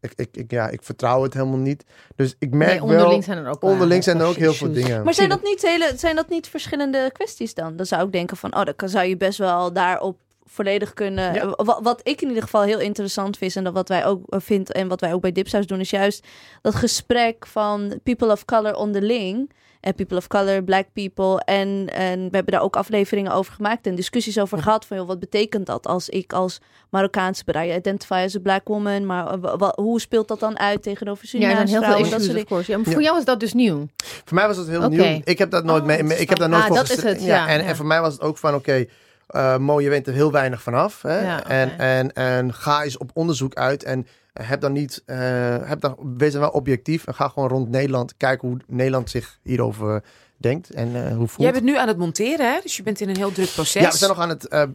Ik, ik, ik, ja, ik vertrouw het helemaal niet. Dus ik merk Nee, onderling wel... zijn er ook wel Onderling zijn er ook heel veel dingen. Maar zijn dat, niet hele, zijn dat niet verschillende kwesties dan? Dan zou ik denken van, oh, dan kan- zou je best wel daarop volledig kunnen. Ja. Wat, wat ik in ieder geval heel interessant vind en dat wat wij ook eh, vindt en wat wij ook bij Dipsaus doen, is juist dat gesprek van people of color onderling. En people of color, black people. En, en we hebben daar ook afleveringen over gemaakt en discussies over gehad. Van joh, wat betekent dat als ik als Marokkaanse bereid identify as a black woman. Maar eh, hoe speelt dat dan uit tegenover Ja, er zijn Surinaamse heel veel? Dat issues, soort of dingen. course. Ja, maar Ja. voor jou is dat dus nieuw. Voor mij was het heel nieuw. Ik heb dat nooit Oh, mee. mee- Ik heb daar nooit Ah, voor dat is het, ja, en, ja. en voor mij was het ook van oké. Eh Mo, je weet er heel weinig vanaf. Hè? Ja, en, en, en ga eens op onderzoek uit. En heb dan niet. eh, heb dan, wees dan wel objectief. En ga gewoon rond Nederland kijken hoe Nederland zich hierover denkt. En eh, hoe voelt. Jij bent nu aan het monteren, hè? Dus je bent in een heel druk proces. ja, we zijn nog aan het. eh, eh,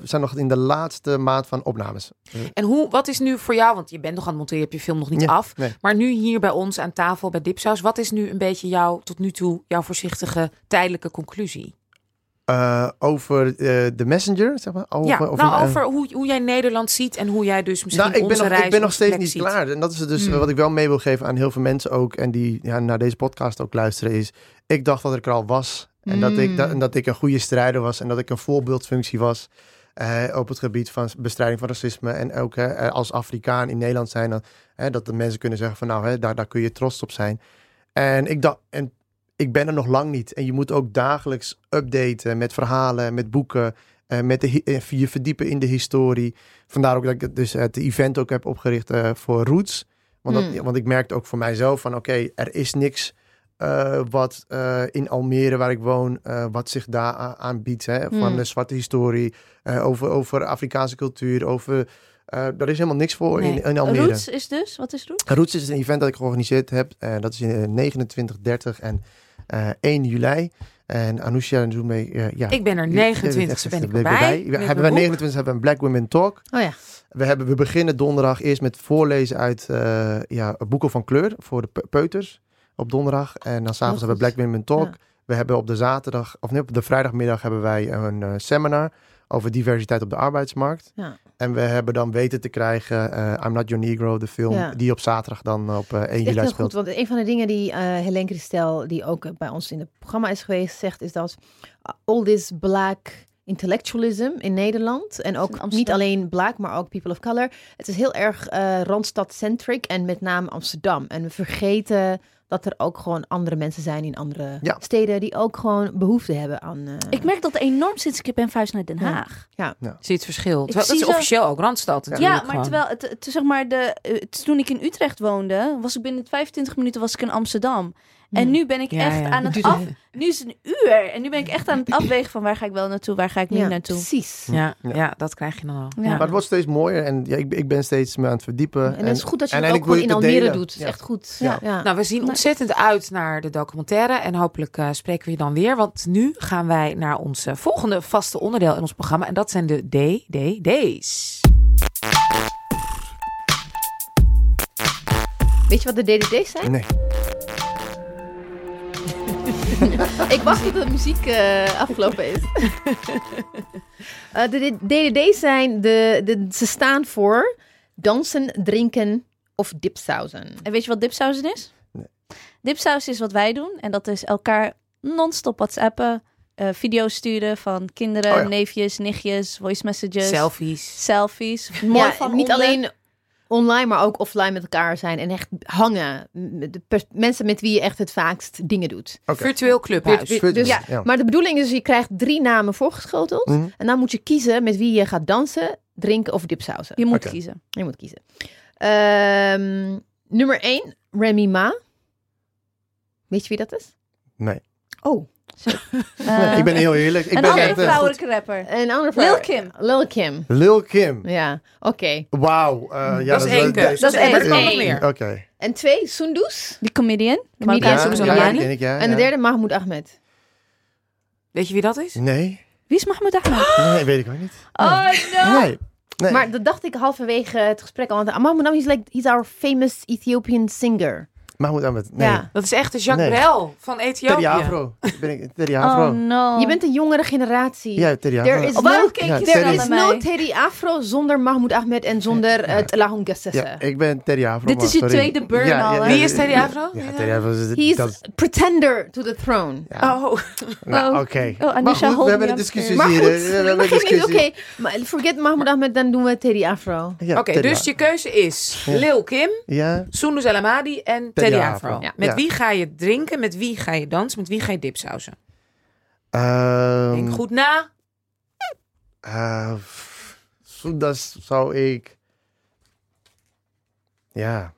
we zijn nog in de laatste maand van opnames. En hoe, wat is nu voor jou, want je bent nog aan het monteren, je hebt je film nog niet Ja, af. nee. Maar nu hier bij ons aan tafel bij Dipsaus, wat is nu een beetje jouw, tot nu toe, jouw voorzichtige tijdelijke conclusie? Eh, over eh, de messenger, zeg maar. Over, ja, over, nou over hoe, hoe jij Nederland ziet en hoe jij dus misschien Nou, ik ben, onze nog, reis, ik ben nog steeds niet ziet. klaar. En dat is dus Hmm. wat ik wel mee wil geven aan heel veel mensen ook. En die ja, naar deze podcast ook luisteren. Is, ik dacht dat ik er al was. En, dat ik, dat, en dat ik een goede strijder was. En dat ik een voorbeeldfunctie was. eh, op het gebied van bestrijding van racisme. En ook hè, als Afrikaan in Nederland zijn. Dan, hè, dat de mensen kunnen zeggen van nou, hè, daar, daar kun je trots op zijn. En ik dacht, en ik ben er nog lang niet. En je moet ook dagelijks updaten met verhalen, met boeken. eh, met de, eh, je verdiepen in de historie. Vandaar ook dat ik dus het event ook heb opgericht eh, voor Roots. Want, dat, Hmm. want ik merkte ook voor mijzelf van oké, er is niks wat in Almere waar ik woon, wat zich daar aanbiedt. Hè? Van Hmm. de zwarte historie, over, over Afrikaanse cultuur, over... daar is helemaal niks voor Nee. in, in Almere. Roots is dus, wat is Roots? Roots is een event dat ik georganiseerd heb. Dat is in eh, 29, 30 en 1 juli. En Anousha doet mee. eh, ja, Ik ben er die- 29 eh, ben ik eh, erbij. We hebben we boek. 29 hebben we een Black Women Talk. Oh ja. We, hebben, we beginnen donderdag eerst met voorlezen uit eh ja, boeken van kleur voor de pe- peuters op donderdag. En dan s'avonds Heel hebben we. Black Women Talk. Ja. We hebben op de zaterdag, of nee, op de vrijdagmiddag hebben wij een eh, seminar over diversiteit op de arbeidsmarkt. Ja. En we hebben dan weten te krijgen eh, I'm Not Your Negro, de film, Ja. die op zaterdag dan op eh 1 Het is juli echt heel speelt. goed, want een van de dingen die eh Helene Christel, die ook bij ons in het programma is geweest, zegt is dat uh, all this black intellectualism in Nederland en ook niet alleen black, maar ook people of color. Het is heel erg eh Randstad-centric en met name Amsterdam. En we vergeten dat er ook gewoon andere mensen zijn in andere Ja. steden die ook gewoon behoefte hebben aan. eh, Ik merk dat enorm sinds ik ben verhuisd naar Den Ja. Haag. Zie je het verschil? Terwijl, dat is zie zo- officieel ook Randstad Ja, maar gewoon. terwijl het, het, zeg maar de, eh, toen ik in Utrecht woonde, was ik binnen 25 minuten was ik in Amsterdam. En nu ben ik Ja, echt ja. aan het af. Nu is het een uur en nu ben ik echt aan het afwegen van waar ga ik wel naartoe, waar ga ik niet ja, naartoe. precies. Ja, Ja. ja. dat krijg je dan al. Maar het wordt steeds mooier en ja, ik, ik ben steeds me aan het verdiepen. En het is goed dat je het ook in Almere delen. doet. Het is Ja. echt goed. Ja. Ja. Nou, we zien ontzettend uit naar de documentaire. En hopelijk eh, spreken we je dan weer. Want nu gaan wij naar ons eh, volgende vaste onderdeel in ons programma. En dat zijn de DDD's. Weet je wat de DDD's zijn? Nee. Ik wacht tot de muziek eh, afgelopen is. Eh, de DDD's zijn, de, de, ze staan voor dansen, drinken of dipsausen. En weet je wat dipsausen is? Nee. Dipsaus is wat wij doen. En dat is elkaar non-stop whatsappen, eh, video's sturen van kinderen, Oh ja. neefjes, nichtjes, voice messages, Selfies. selfies. Mooi Ja, van niet onder. alleen online, maar ook offline met elkaar zijn en echt hangen. Met De pers- mensen met wie je echt het vaakst dingen doet. Virtueel clubhuis. Vir- Dus, Ja, ja. Maar de bedoeling is, je krijgt drie namen voorgeschoteld. Mhm. En dan moet je kiezen met wie je gaat dansen, drinken of dipsausen. Je moet kiezen. Je moet kiezen. Ehm, nummer 1, Remy Ma. Weet je wie dat is? Nee. Oh. Eh, ik ben heel eerlijk. Ik een ben andere eh, vrouwelijke rapper. Een andere Lil vrouw. Kim. Lil Kim. Lil Kim. Ja, oké. Wauw. eh, ja, dat is één keus. Dat is één. Er meer. Oké. En twee, Sundus. Die comedian. De Comedian. Ja, ik, ja. En de ja. derde, Mahmoud Ahmed. Weet je wie dat is? Nee. Wie is Mahmoud Ahmed? Nee, weet ik ook niet. Oh no! Nee. Nee. Maar dat dacht ik halverwege het gesprek al. Want Mahmoud Ahmed is like, he's our famous Ethiopian singer. Mahmoud Ahmed. Nee. Ja. Dat is echt de Jacques Nee. Brel van Ethiopië. Teddy Afro. Ben ik, Teddy Afro. Oh no. Je bent een jongere generatie. Ja, Teddy Afro. There is Oh, waarom no, keek Ja, er there is no? Teddy Afro zonder Mahmoud Ahmed en zonder Ja. het Lahon Gassese. Ja, ik ben Teddy Afro. Dit is je sorry. tweede burn al, hè? Wie is Teddy Afro? Ja, Teddy Afro. is- He's dat is- pretender to the throne. ja. Oh, Nou, Oh. oké. Oh, goed, hold we hebben een discussie Maar hier. goed. We hebben een. Oké, discussie. maar forget Mahmoud Ahmed, dan doen we Teddy Afro. Ja, Oké, dus je keuze is Lil Kim, Ja, Soundus El Amadi en Teddy, Teddy Afro. Afro. Ja. Met Ja. wie ga je drinken? Met wie ga je dansen? Met wie ga je dipsausen? ehm, Denk goed na. eh, pff, Soendas zou ik... Ja,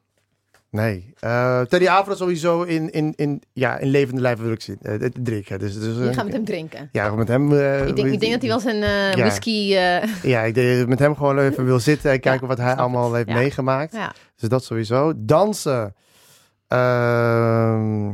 nee. Eh, Teddy Afro sowieso in, in, in, ja, in levende lijf wil ik zien. eh, drinken. Dus, dus, Je gaat met hem drinken. Ja, met hem... eh, Ik denk, ik denk dat hij wel zijn eh, Ja. whisky... eh, Ja, ik denk dat met hem gewoon even wil zitten en kijken wat hij allemaal het. heeft Ja. meegemaakt. ja. Dus dat sowieso. Dansen. Ehm,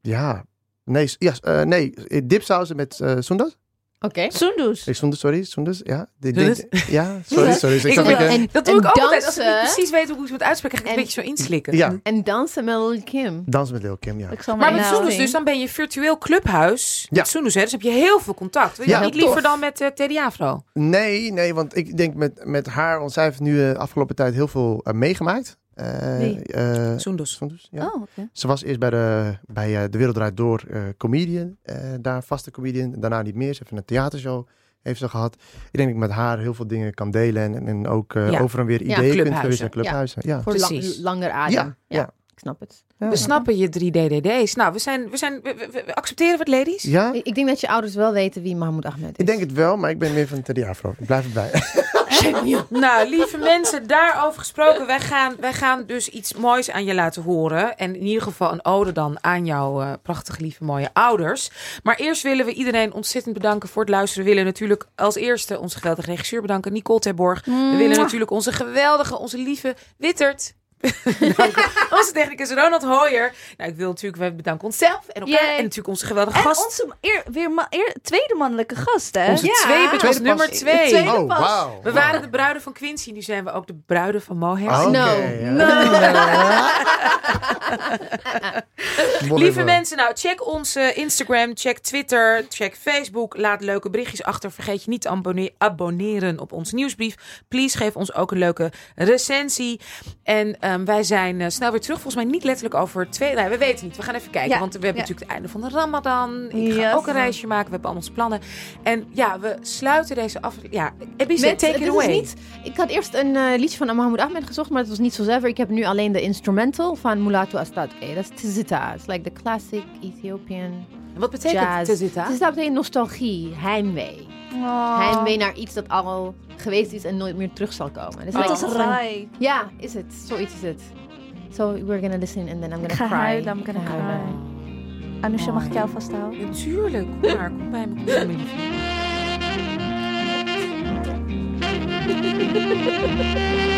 ja. Nee, ja, eh, nee. dipsausen met eh Soendas? Oké. Sundus. Nee, Soendas, sorry. Soendas, ja. Dit- ja, sorry, sorry. Ik Ik eh, En, Dat doe ik ook altijd. Als ik niet precies weet hoe ik het moet uitspreken, ga ik En- een beetje zo inslikken. ja, En dansen met Lil Kim. dansen met Lil Kim, ja. Ik zal Maar met Soendus dus, dan ben je virtueel clubhuis. Ja. Met Soendus, hè? Dus heb je heel veel contact. Wil je Ja. niet liever tof. dan met eh, Teddy Afro? Nee, nee, want ik denk met, met haar, want zij heeft nu de afgelopen tijd heel veel eh, meegemaakt. Eh, eh, Soendus. Ja. Oh. Ze was eerst bij de, bij eh, de Wereld Draait Door eh, comedian. eh, daar vaste comedian. Daarna niet meer. Ze heeft een theatershow heeft ze gehad. Ik denk dat ik met haar heel veel dingen kan delen. En, en ook eh, Ja. over en weer Ja, ideeën kunt clubhuizen. verwisselen. Clubhuizen, ja. Voor lang, langer adem. Ja, Ja, ja. ik snap het. Ja. We snappen je drie DDD's. Nou, we zijn, we zijn, we, we- we accepteren we het, ladies? Ja, Ik, ik denk dat je ouders wel weten wie Mahmoud Ahmed is. ik denk het wel, maar ik ben meer van Teddy Afro. Ik blijf erbij. Nou, lieve mensen, daarover gesproken. Wij gaan, wij gaan dus iets moois aan je laten horen. En in ieder geval een ode dan aan jouw eh, prachtige, lieve, mooie ouders. Maar eerst willen we iedereen ontzettend bedanken voor het luisteren. We willen natuurlijk als eerste onze geweldige regisseur bedanken, Nicole Terborg. We willen natuurlijk onze geweldige, onze lieve Wittert. onze technicus Ronald Hooyer. Nou, ik wil natuurlijk, we bedanken onszelf en elkaar. Yay. En natuurlijk onze geweldige En gast. onze eer, weer ma- eer- tweede mannelijke gast, hè? Onze Ja. tweede, het was Tweede nummer twee. Tweede Oh. We waren de bruiden van Quincy, nu zijn we ook de bruiden van Moher. Oh, No. Lieve mensen, nou check onze Instagram, check Twitter, check Facebook. Laat leuke berichtjes achter. Vergeet je niet te abonne- abonneren op onze nieuwsbrief. Please geef ons ook een leuke recensie. En ehm, wij zijn eh, snel weer terug. Volgens mij niet letterlijk over twee... Nee, we weten niet. We gaan even kijken. Ja, Want we hebben ja. natuurlijk het einde van de Ramadan. Ik ga Yes. ook een reisje maken. We hebben al onze plannen. En ja, we sluiten deze af... Ja, Ebice, Met- take it is niet- ik had eerst een eh, liedje van Mahmoud Ahmed gezocht, maar het was niet zo zever. Ik heb nu alleen de instrumental van Mulatu Astad. Oké, dat is Tizita. Het is like the classic Ethiopian Wat betekent jazz. te zitten? Tizita betekent nostalgie, heimwee. Oh. Heimwee naar iets dat al geweest is en nooit meer terug zal komen. Dus Net like als van- Rai. Ja, is het. Zoiets is het. So we're gonna listen and then I'm Ik gonna ga cry. huilen, I'm gonna Ik ga huilen. cry. Anusha, mag ik jou vasthouden? Natuurlijk. Kom maar, kom bij me. Kom bij me.